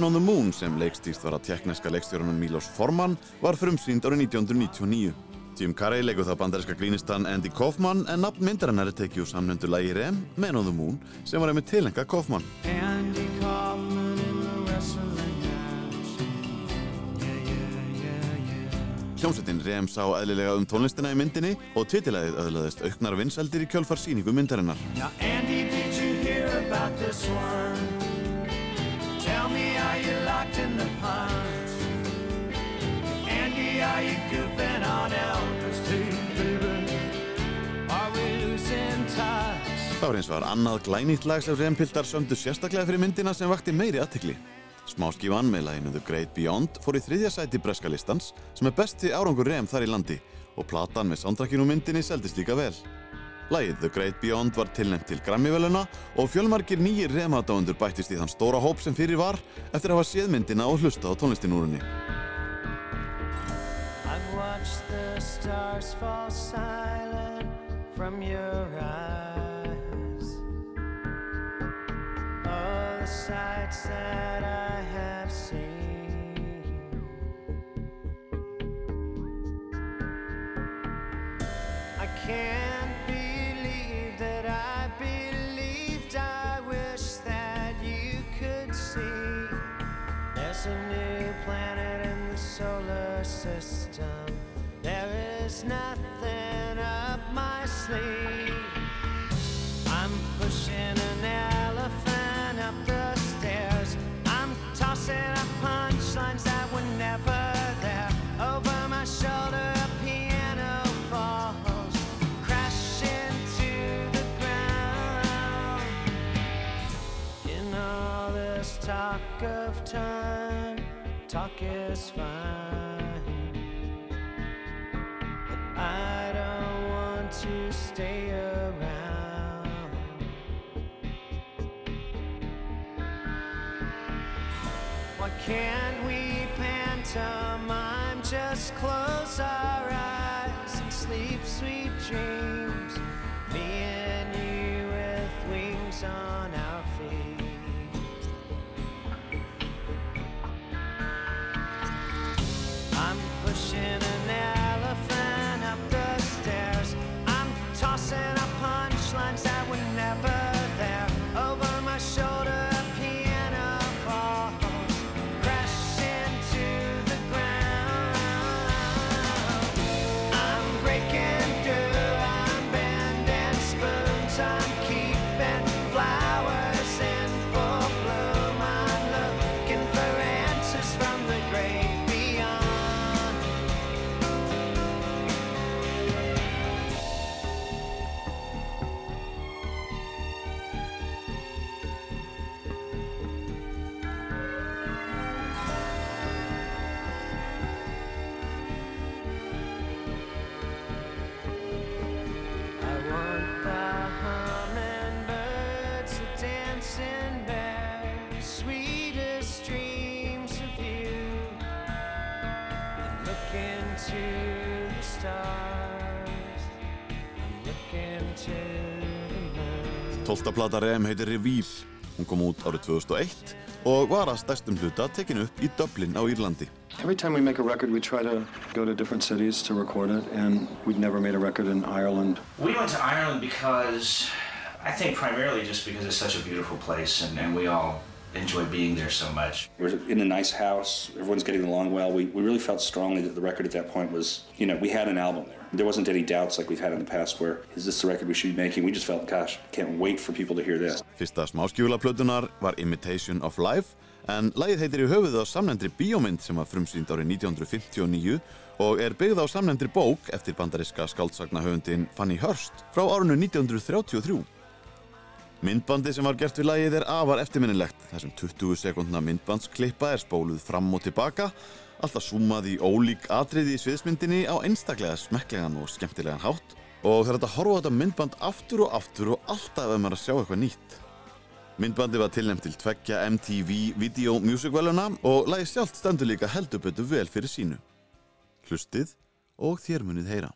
Man on the Moon sem leikstýrt var að tekneska leikstjórunum Milos Forman var frumsýnd árið 1999. Jim Carrey leikur það bandaríska grínistan Andy Kaufman en nafn myndarinnar er tekið úr samnöndu lagi Rem, Man on the Moon sem var einmitt tilenga Kaufman. Andy Kaufman in the wrestling match. Yeah, yeah, yeah. Hljómsveitin Rem sá eðlilega um tónlistina í myndinni og titilæðið öðlaðist auknar vinseldir í kjölfar síningu myndarinnar. Now, Andy, did you hear about this one? Locked in the punch? Andy, are you goofing on Elvis too, baby? Are we losing touch? Það var eins og var annað glænýtt lag sem Rem-piltar sömdu sérstaklega fyrir myndina sem vakti meiri aðtikli. Smáskífan með laginu The Great Beyond fór í þriðja sæti breska listans sem er besti árangur Rem þar í landi og platan með soundtrackinu úr myndinni seldist líka vel. Lagið The Great Beyond var tilnæmt til Grammy-veluna og fjölmargir nýjir Rem-aðdáendur bættist í þann stóra hóp sem fyrir var eftir að hafa séð myndina og hlusta á tónlistinúrunni. I've watched the stars fall silent from your eyes. All the sights that I have seen. I can't system. There is nothing up my sleeve. I'm pushing an elephant up the stairs. I'm tossing up punchlines that were never there. Over my shoulder, a piano falls, crashing to the ground. In all this talk of time, talk is fine. But I don't want to stay around. Why can't we pantomime? Just close our eyes and sleep sweet dreams. 12. plata Rem heitir Reveal. Hún kom út árið 2001 og var að stærstum hluta tekinu upp í Dublin á Írlandi. Every time we make a record we try to go to different cities to record it and we'd never made a record in Ireland. We went to Ireland because I think primarily just because it's such a beautiful place and, and we all enjoy being there so much. We're in a nice house. Everyone's getting along well. We, we really felt strongly that the record at that point was, you know, we had an album there. There wasn't any doubts like we've had in the past where, is this the record we should be making? We just felt, gosh, can't wait for people to hear this. Fyrsta smáskjúlaplötunar var Imitation of Life en lagið heitir í höfuð á samnefndri bíómynd sem var frumsýnd árið 1959 og er byggð á samnefndri bók eftir bandariska skáltsagnahöfundin Fanny Hurst frá árinu 1933. Myndbandi sem var gert við lagið er afar eftirminnilegt þessum 20 sekundna myndbandsklippa er spóluð fram og tilbaka alltaf súmað í ólík atriði í sviðsmyndinni á einstaklega smekklegan og skemmtilegan hátt og það er að horfa þetta myndband aftur og aftur og alltaf ef maður að sjá eitthvað nýtt. Myndbandi var tilnæmt til tveggja MTV Video Music Veluna og lagi sjálft stendur líka heldur betur vel fyrir sínu. Hlustið og þér munið heyra.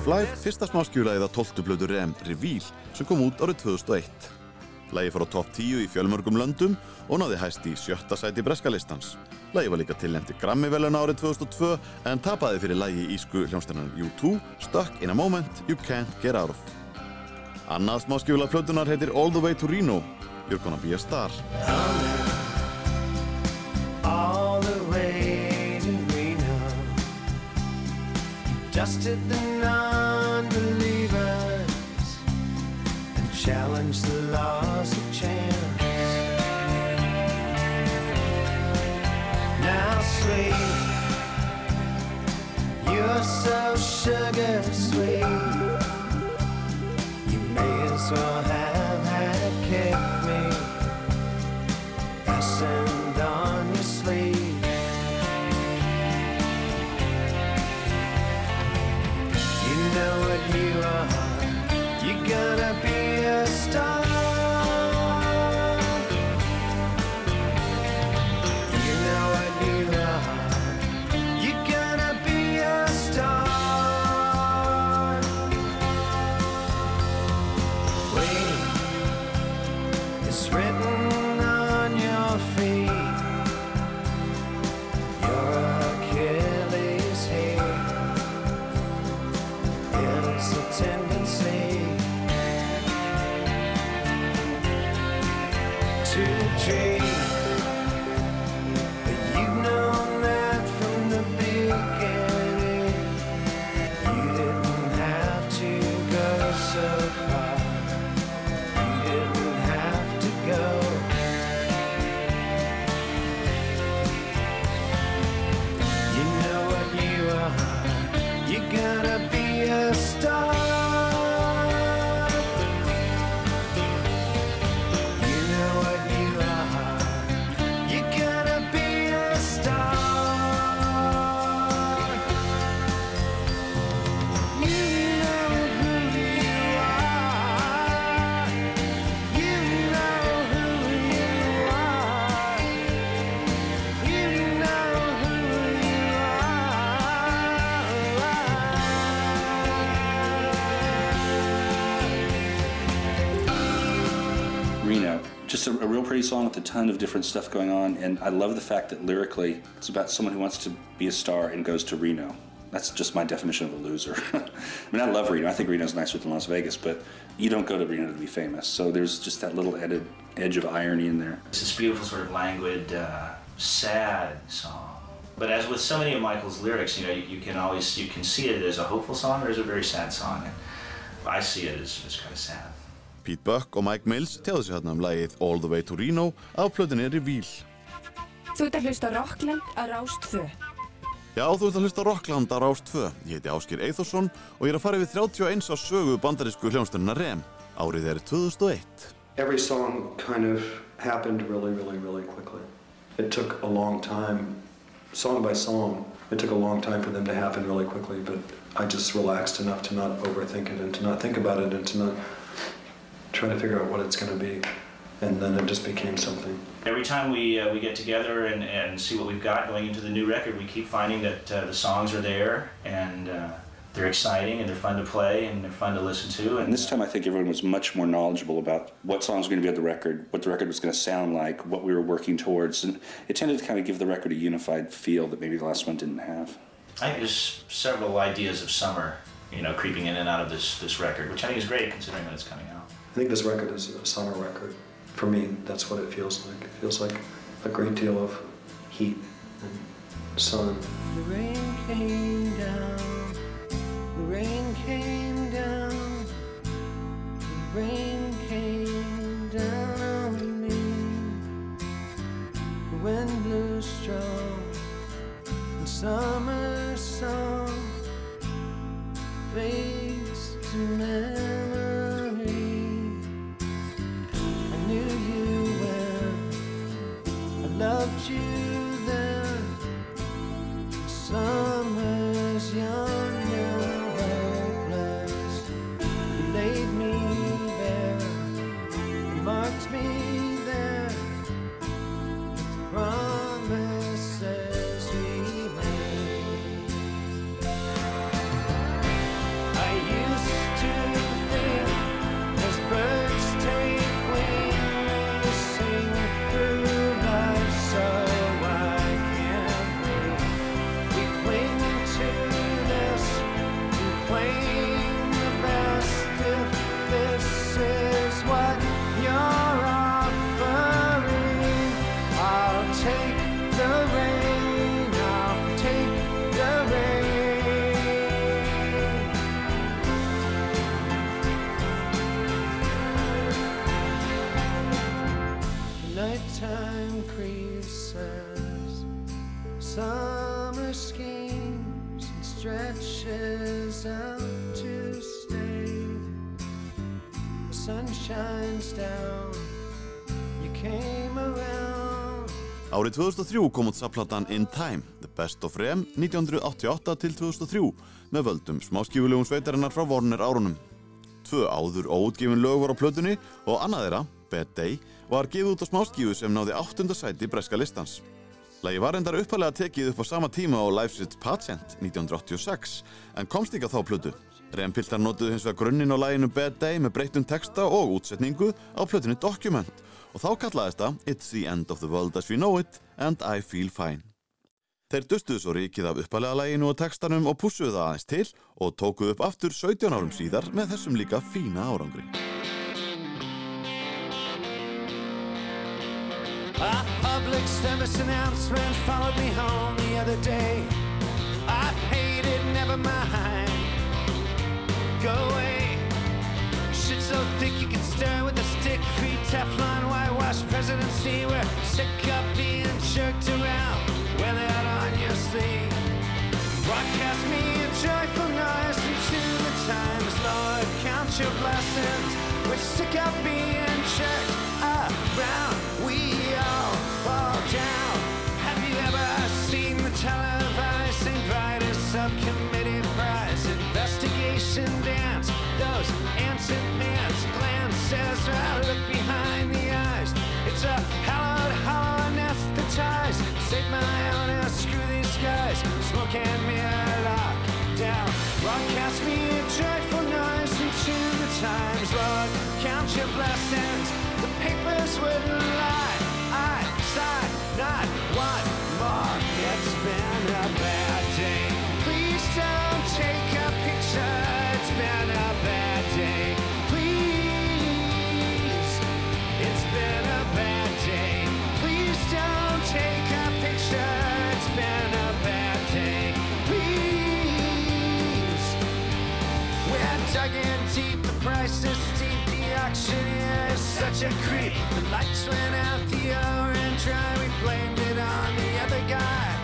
Of Life, fyrsta smáskjúlaðið á 12. blödu Rem Reveal sem kom út árið 2001. Lægi fór á topp 10 í fjölmörgum löndum og náði hæst í sjötta sæti breskalistans. Lægi var líka tilnæmti Grammy-veluna árið 2002 en tapaði fyrir lægi ísku hljómsdænan U2 Stuck in a Moment You Can't Get Out of. Annað smáskjúlað plötunar heitir All the Way to Reno. You're gonna be a star. Dusted the non-believers and challenged the laws of chance. Now, sweet, you're so sugar sweet. You may as well have had kicked me fastened on your sleeve. Know what you are. You're gonna be a star. Just a, a real pretty song with a ton of different stuff going on, and I love the fact that lyrically it's about someone who wants to be a star and goes to Reno. That's just my definition of a loser. I mean, I love Reno. I think Reno's nicer than Las Vegas, but you don't go to Reno to be famous. So there's just that little added edge of irony in there. It's this beautiful, sort of languid, uh, sad song. But as with so many of Michael's lyrics, you know, you, you can always you can see it as a hopeful song or as a very sad song. And I see it as, as kind of sad. Pete Buck og Mike Mills tjáðu sig hérna um lægið All the Way to Reno á plötunni Reveal. Þú ert að hlusta á Rockland á Rást 2. Já, þú ert að hlusta á Rockland á Rás 2. Ég heiti Áskir Eithosson og ég er að fara yfir 31 á sögu bandarísku hljómsdunina REM. Árið er 2001. Every song kind of happened really, really, really quickly. It took a long time, song by song, it took a long time for them to happen really quickly, but I just relaxed enough to not overthink it and to not think about it and to not try to figure out what it's going to be. And then it just became something. Every time we uh, we get together and, and see what we've got going into the new record, we keep finding that uh, the songs are there and uh, they're exciting and they're fun to play and they're fun to listen to. And this time I think everyone was much more knowledgeable about what songs were going to be on the record, what the record was going to sound like, what we were working towards. And it tended to kind of give the record a unified feel that maybe the last one didn't have. I think there's several ideas of summer, you know, creeping in and out of this this record, which I think is great considering when it's coming out. I think this record is a summer record. For me, that's what it feels like. It feels like a great deal of heat and sun. The rain came down, the rain came down, the rain came down on me. The wind blew strong, and summer song fades to memory. sun. Árið 2003 kom út saplatan In Time, The Best of Rem 1988 til 2003 með völdum smáskífulegum sveitarinnar frá Warner árunum. Tvö áður óutgefin lög var á plötunni og annað þeirra, Bad Day, var gefið út á smáskífu sem náði áttunda sæti breska listans. Lagi var endar uppalega tekið upp á sama tíma á Life's Its Pageant 1986 en komst ekki á þá plötu. Rempiltar notuðu hins vegar grunninn á laginu Bad Day með breyttum texta og útsetningu á plötunni Document og þá kallaðist það It's the end of the world as we know it and I feel fine. Þeir dustuðu svo ríkið af uppalega læginu og textanum og pussuðu það aðeins til og tókuðu upp aftur 17 árum síðar með þessum líka fína árangri. A public service announcement followed me home the other day. I it, never mind. Go away. Shit so thick you can stir with a stick. Free Teflon, whitewash presidency. We're sick of being jerked around. Wear that on your sleeve. Broadcast me a joyful noise into the times. Lord, count your blessings. We're sick of being jerked around. can't be. out. A creep. The lights went out, the orange dry, we blamed it on the other guy.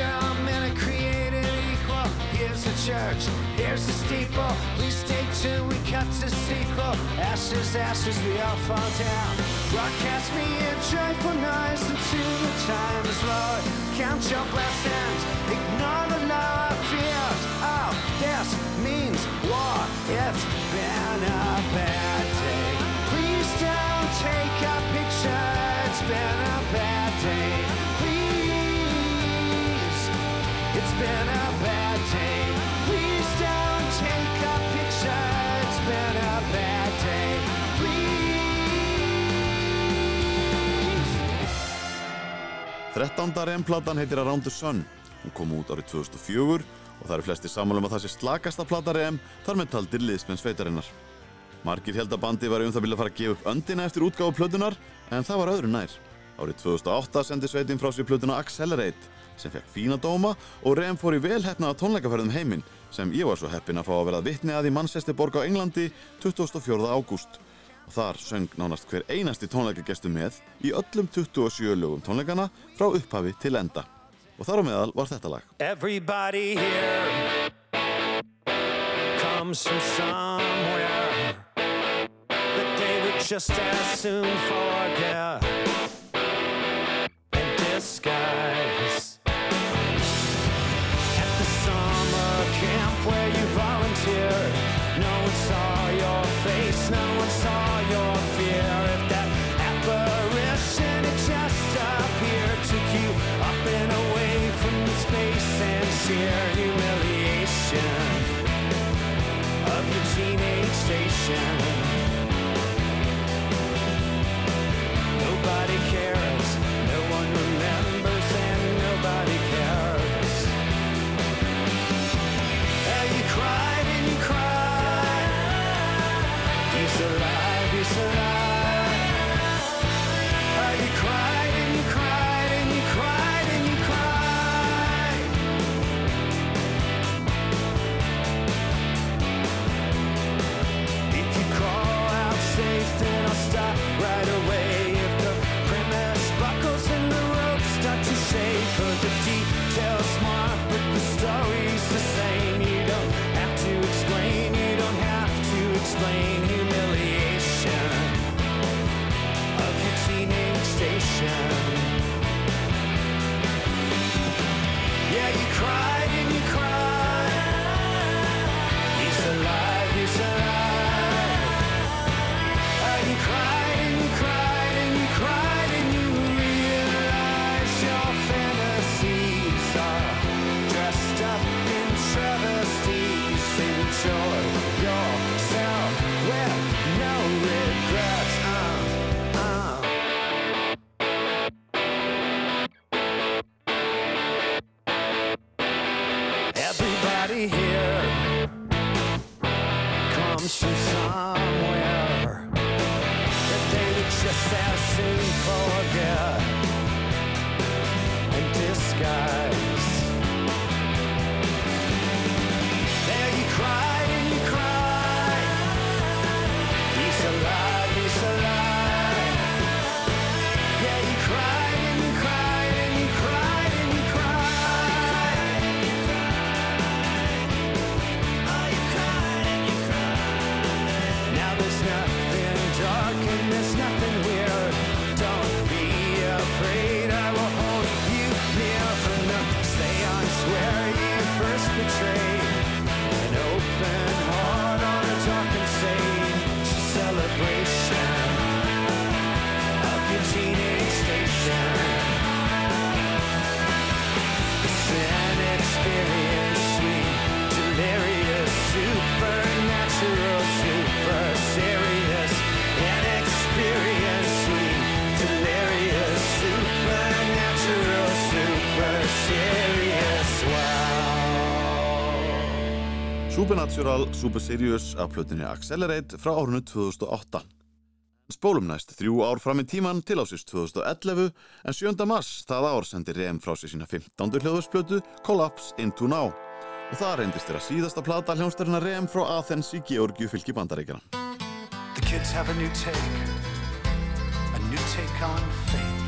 All men are created equal. Here's the church, here's the steeple. Please stay tuned, we cut to sequel. Ashes, ashes, we all fall down. Broadcast me a joyful noise until the time is Lord. Count your blessings, ignore the law of fears. Oh, this means war. It's been a bad take a picture. It's been a bad day. Please. It's been a bad day. Please don't take a picture. It's been a bad day. Please. 13. remplatan heitir Around the Sun. Hún kom út árið 2004 og það eru flesti sammálum að það sé slakasta plata rem þar með taldir liðsmenn sveitarinnar. Margir held að bandi var um það vilja fara að gefa upp öndina eftir útgáfu plötunar en það var öðru nær. Árið 2008 sendi sveitin frá sér plötuna Accelerate sem fekk fína dóma og rem fór í velhæfnaða tónleikaferðum heiminn sem ég var svo heppin að fá að verða vitni að í Manchester borg á Englandi 24. ágúst. Og þar söng nánast hver einasti tónleikagestu með í öllum 27 lögum tónleikana frá upphafi til enda. Og þar á meðal var þetta lag. Everybody here comes from somewhere just as soon forget Supernatural Super Serious af plötunni Accelerate frá árunnu 2008. Spólum næst þrjú ár fram í tíman til ásins 2011 en 7. mars það ár sendi Rem frá sér sína 15. hljóðusplötu Collapse Into Now og það reyndist þeirra síðasta plata hljónstærina Rem frá Athens í Georgiu fylki bandaríkjana. The kids have a new take, a new take on faith.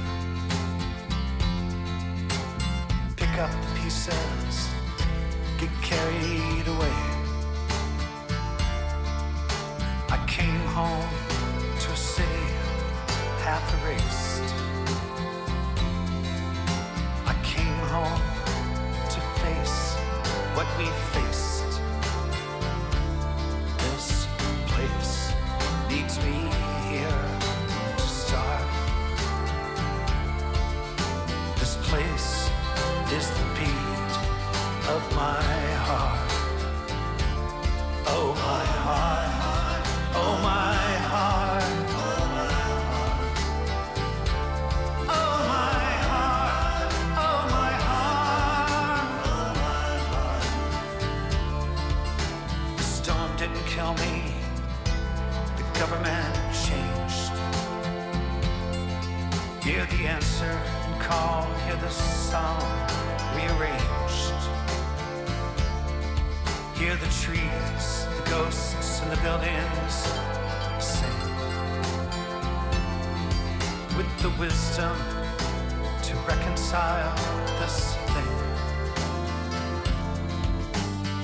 Pick up the pieces, get carried away. Home to a city half erased. I came home to face what we faced. This place needs me song rearranged. Hear the trees, the ghosts, and the buildings sing. With the wisdom to reconcile this thing.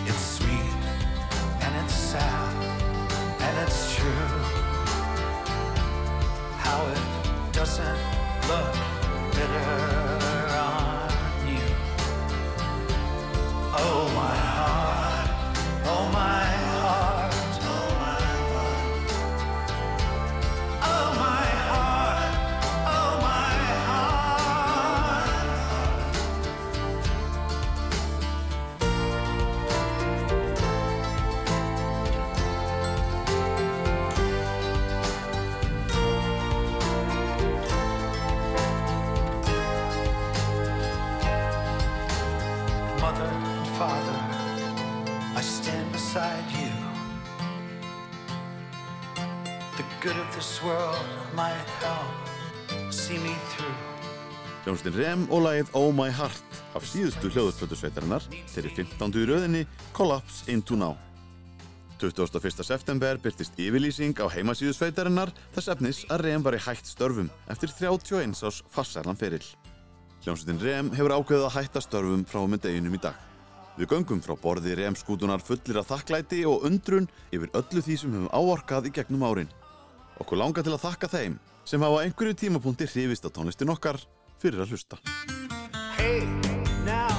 It's sweet and it's sad and it's true how it doesn't look bitter Oh my heart, oh my Hljómsveitin Rem og lagið Oh My Heart af síðustu hljóðusplötusveitarinnar þeirri 15. í röðinni Collapse Into Now. 21. september byrtist yfirlýsing á heimasíðu sveitarinnar þess efnis að Rem var í hætt störfum eftir 31 ás farsælan ferill. Hljómsveitin Rem hefur ákveðið að hætta störfum frá með deginum í dag. Við göngum frá borði Rem skútunar fullir af þakklæti og undrun yfir öllu því sem höfum áorkað í gegnum árin. Okkur langar til að þakka þeim sem hafa einhverju tímapunkti hrifist á tónlistin okkar fyrir að hlusta. Hey, now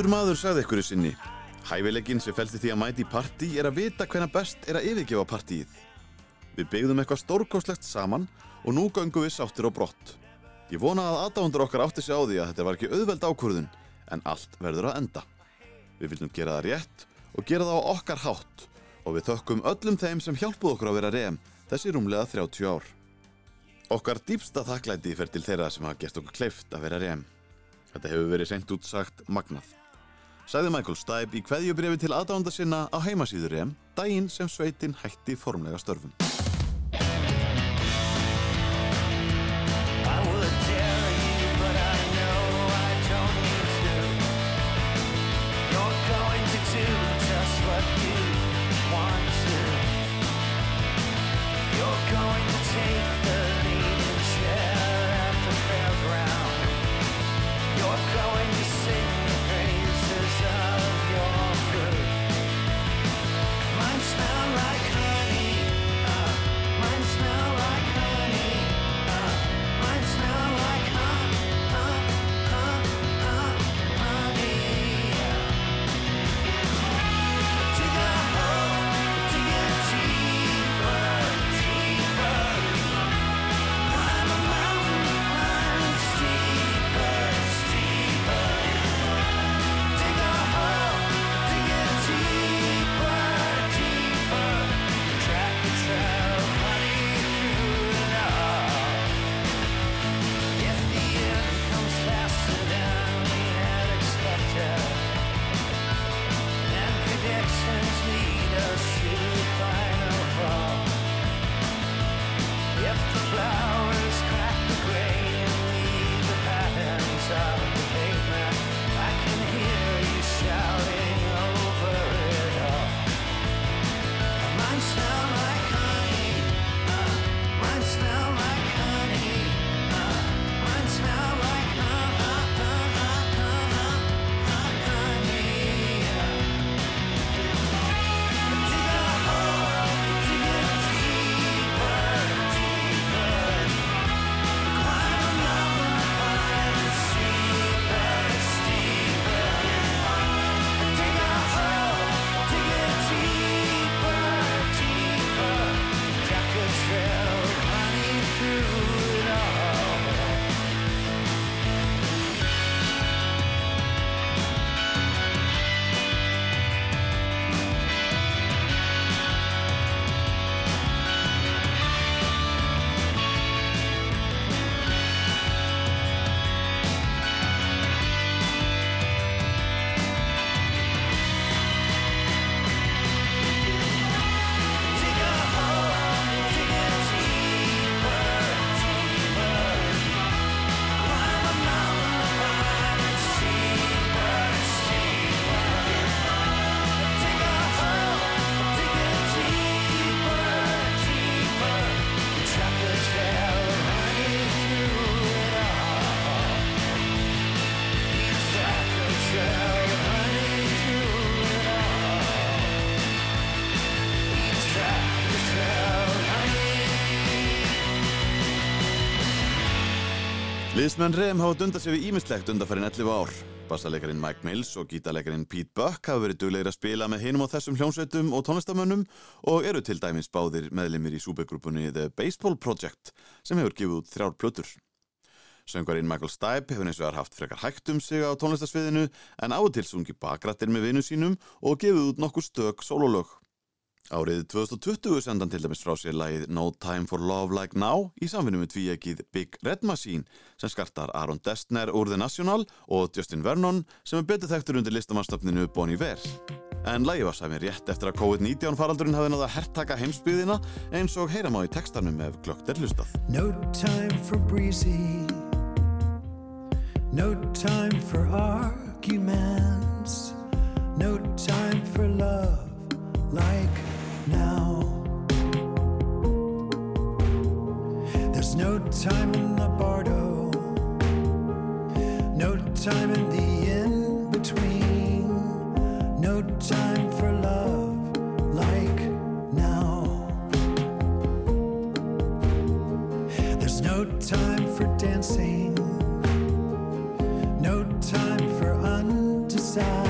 Vitur maður sagði ykkur sinni Hæfileikinn sem felti því að mæti í partí er að vita hvenna best er að yfirgefa partíið. Við byggðum eitthvað stórkóslegt saman og nú göngum við sáttir á brott. Ég vona að aðdáðundur okkar átti sig á því að þetta var ekki auðveld ákvörðun en allt verður að enda. Við viljum gera það rétt og gera það á okkar hátt og við þökkum öllum þeim sem hjálpuð okkur að vera rem þessi rúmlega 30 ár. Okkar dýpsta þakklæti fer til þeirra sem hafa gert okkur kleift að vera rem. Þetta hefur verið seint útsagt magnað. Sæði Michael Stipe í kveðjubrefi til aðdánda sinna á heimasíður EM daginn sem sveitin hætti formlega störfum. Liðsmenn Rem hafa dundað sér við ímislegt undarfærin 11 ár. Bassalegarinn Mike Mills og gítalegarinn Pete Buck hafa verið duglegir að spila með hinum á þessum hljómsveitum og tónlistamönnum og eru til dæmis báðir meðlimir í súbegrúpunni The Baseball Project sem hefur gefið út þrjár plötur. Söngarinn Michael Stipe hefur eins og haft frekar hægt um sig á tónlistasviðinu en á og til sungi bakrættir með vinnu sínum og gefið út nokkur stök sólólög. Árið 2020 sendan til dæmis frá sér lagið No Time for Love Like Now í samfinnu með tvíegið Big Red Machine sem skartar Aaron Destner úr The National og Justin Vernon sem er betur þekktur undir listamannstofninu Bon Iver. En lagið var sæmi rétt eftir að COVID-19 faraldurinn hafði náða að herrtaka heimsbyðina eins og heyra má í textanum ef glögt er hlustað. No time for breezy. No time for arguments. No time for love like now. There's no time in the bardo, no time in the in between, no time for love like now. There's no time for dancing, no time for undecided.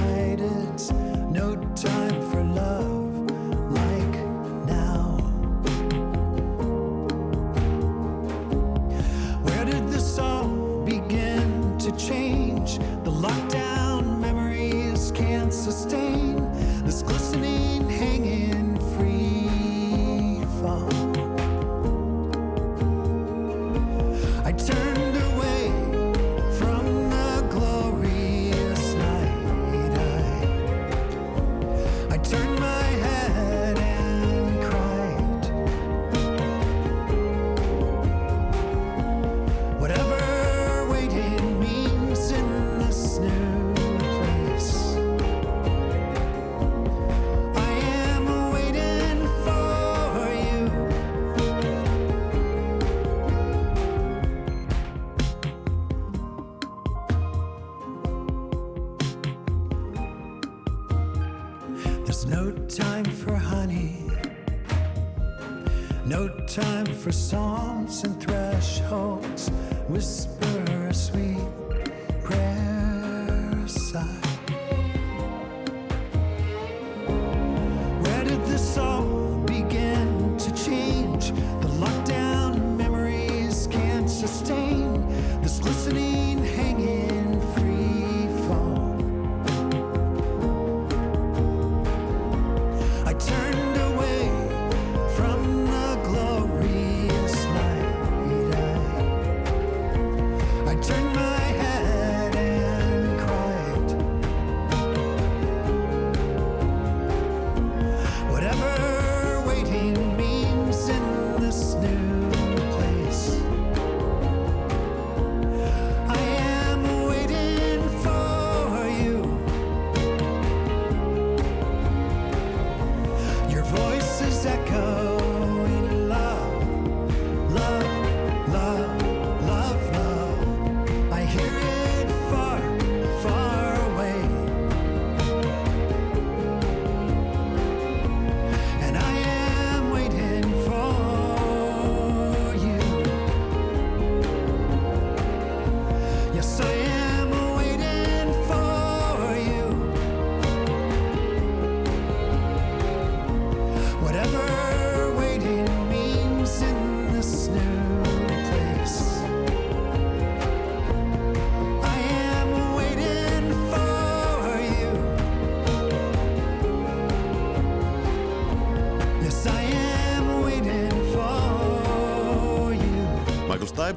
understand.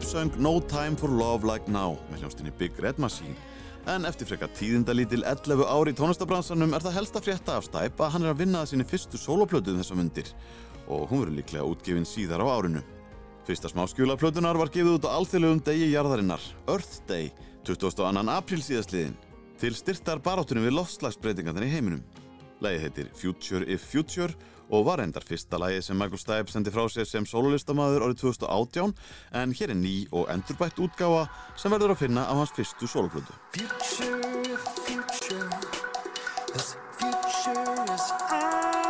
Söng No Time for Love Like Now með hljómsdynni Big Red Machine. En eftir frekar tíðindalítil 11 ári í tónlistabransanum er það helst að frétta af Stipe að hann er að vinna að sinni fyrstu soloplötu um þessa mundir og hún verður líklega útgefin síðar á árinu. Fyrsta smáskjúla plötunar var gefið út á alþjóðlegum degi jarðarinnar, Earth Day, 22. apríl síðastliðin, til styrtar baráttunum við loftslagsbreytingarnir í heiminum. Lægið heitir Future If Future og var endar fyrsta lægið sem Michael Stipe sendi frá sér sem sololistamæður árið 2018 en hér er ný og endurbætt útgáfa sem verður að finna á hans fyrstu soloplötu. Future, future, this future is ours.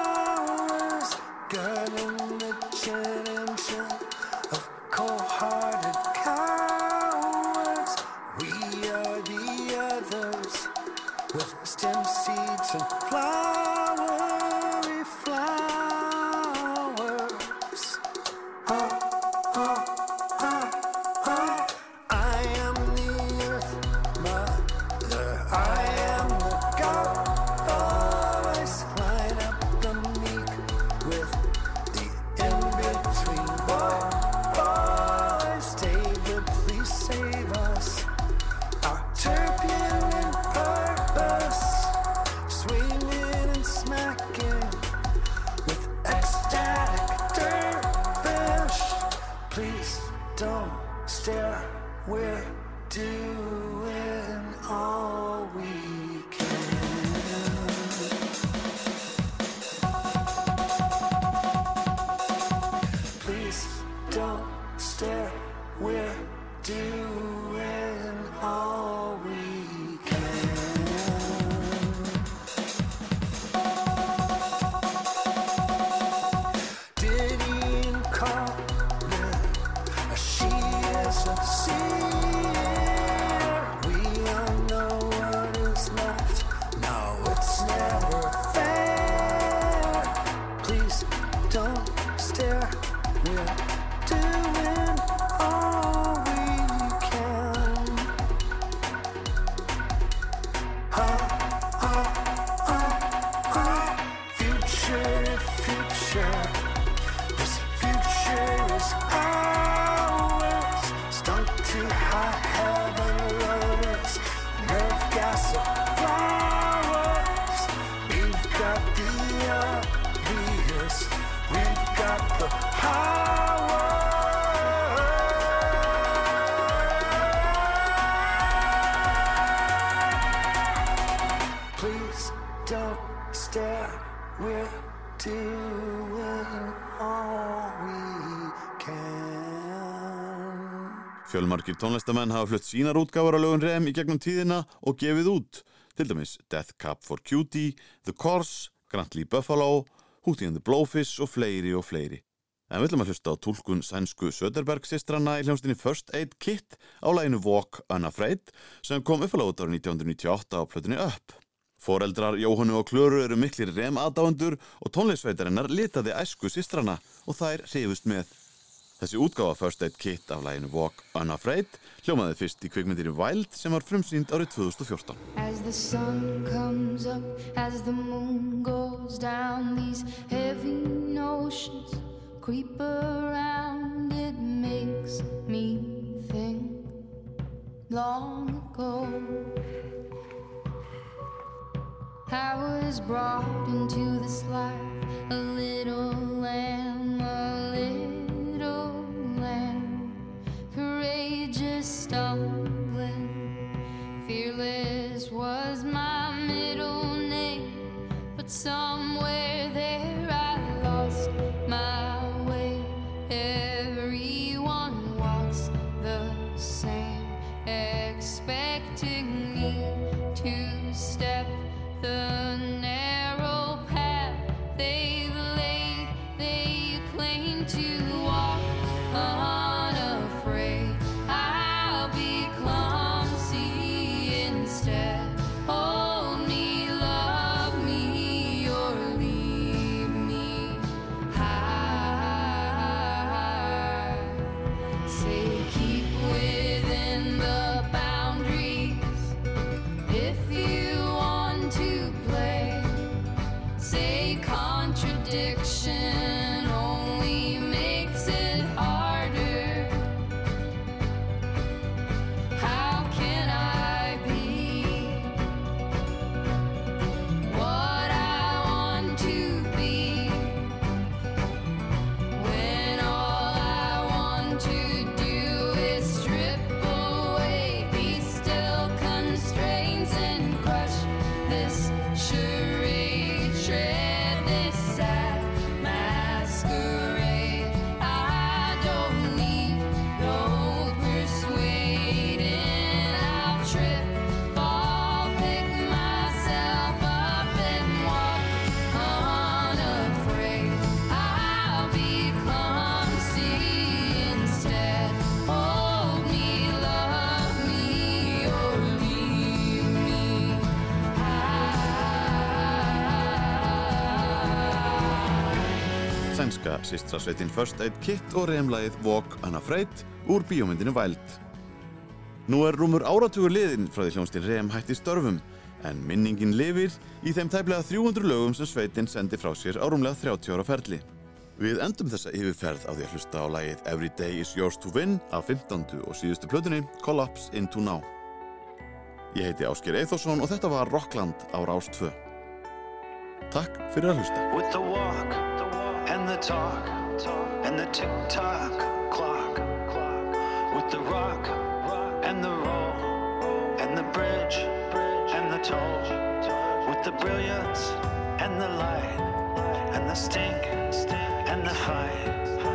Don't stare. We're doing all we can. Fjölmarkir tónlistamenn hafa flutt sínar útgáfar á lögun Rem í gegnum tíðina og gefið út. Til dæmis Death Cab for Cutie, The Course, Grantley Buffalo, Hootie and the Blowfish og fleiri og fleiri. En við ætlum að hlusta á tólkun sænsku Söderberg sýstrana í hljómsdynni First Aid Kit á læginu Walk Unafraid sem kom uppalót árið 1998 á plötunni Up. Foreldrar Jóhannu og Klöru eru miklir rem aðdáendur og tónleisveitarinnar litaði æsku sýstrana og þær hrifust með. Þessi útgáfa First Aid Kit af læginu Walk Unafraid hljómaði fyrst í kvikmyndinni Wild sem var frumsýnd árið 2014. As the sun comes up, as the moon goes down, these heavy notions creep around. It makes me think long ago. I was brought into this life a little lamb, a little lamb, courageous, stumbling. Fearless was my middle name, but somewhere sýstrasveitin First Aid Kit og reymlægið Walk Unafraid úr bíómyndinu Wild. Nú er rúmur áratugur liðin frá því hljónstil Reym hætti störfum en minningin lifir í þeim tæplega 300 lögum sem sveitin sendi frá sér á rúmlega 30 ára ferli. Við endum þessa yfirferð á því að hlusta á lægið Every Day Is Yours To Win af 15. og síðustu plötunni Collapse Into Now. Ég heiti Ásker Eithorsson og þetta var Rockland á Rás 2. Takk fyrir að hlusta. And the talk and the tick tock clock. With the rock and the roll and the bridge and the toll. With the brilliance and the light and the stink and the fight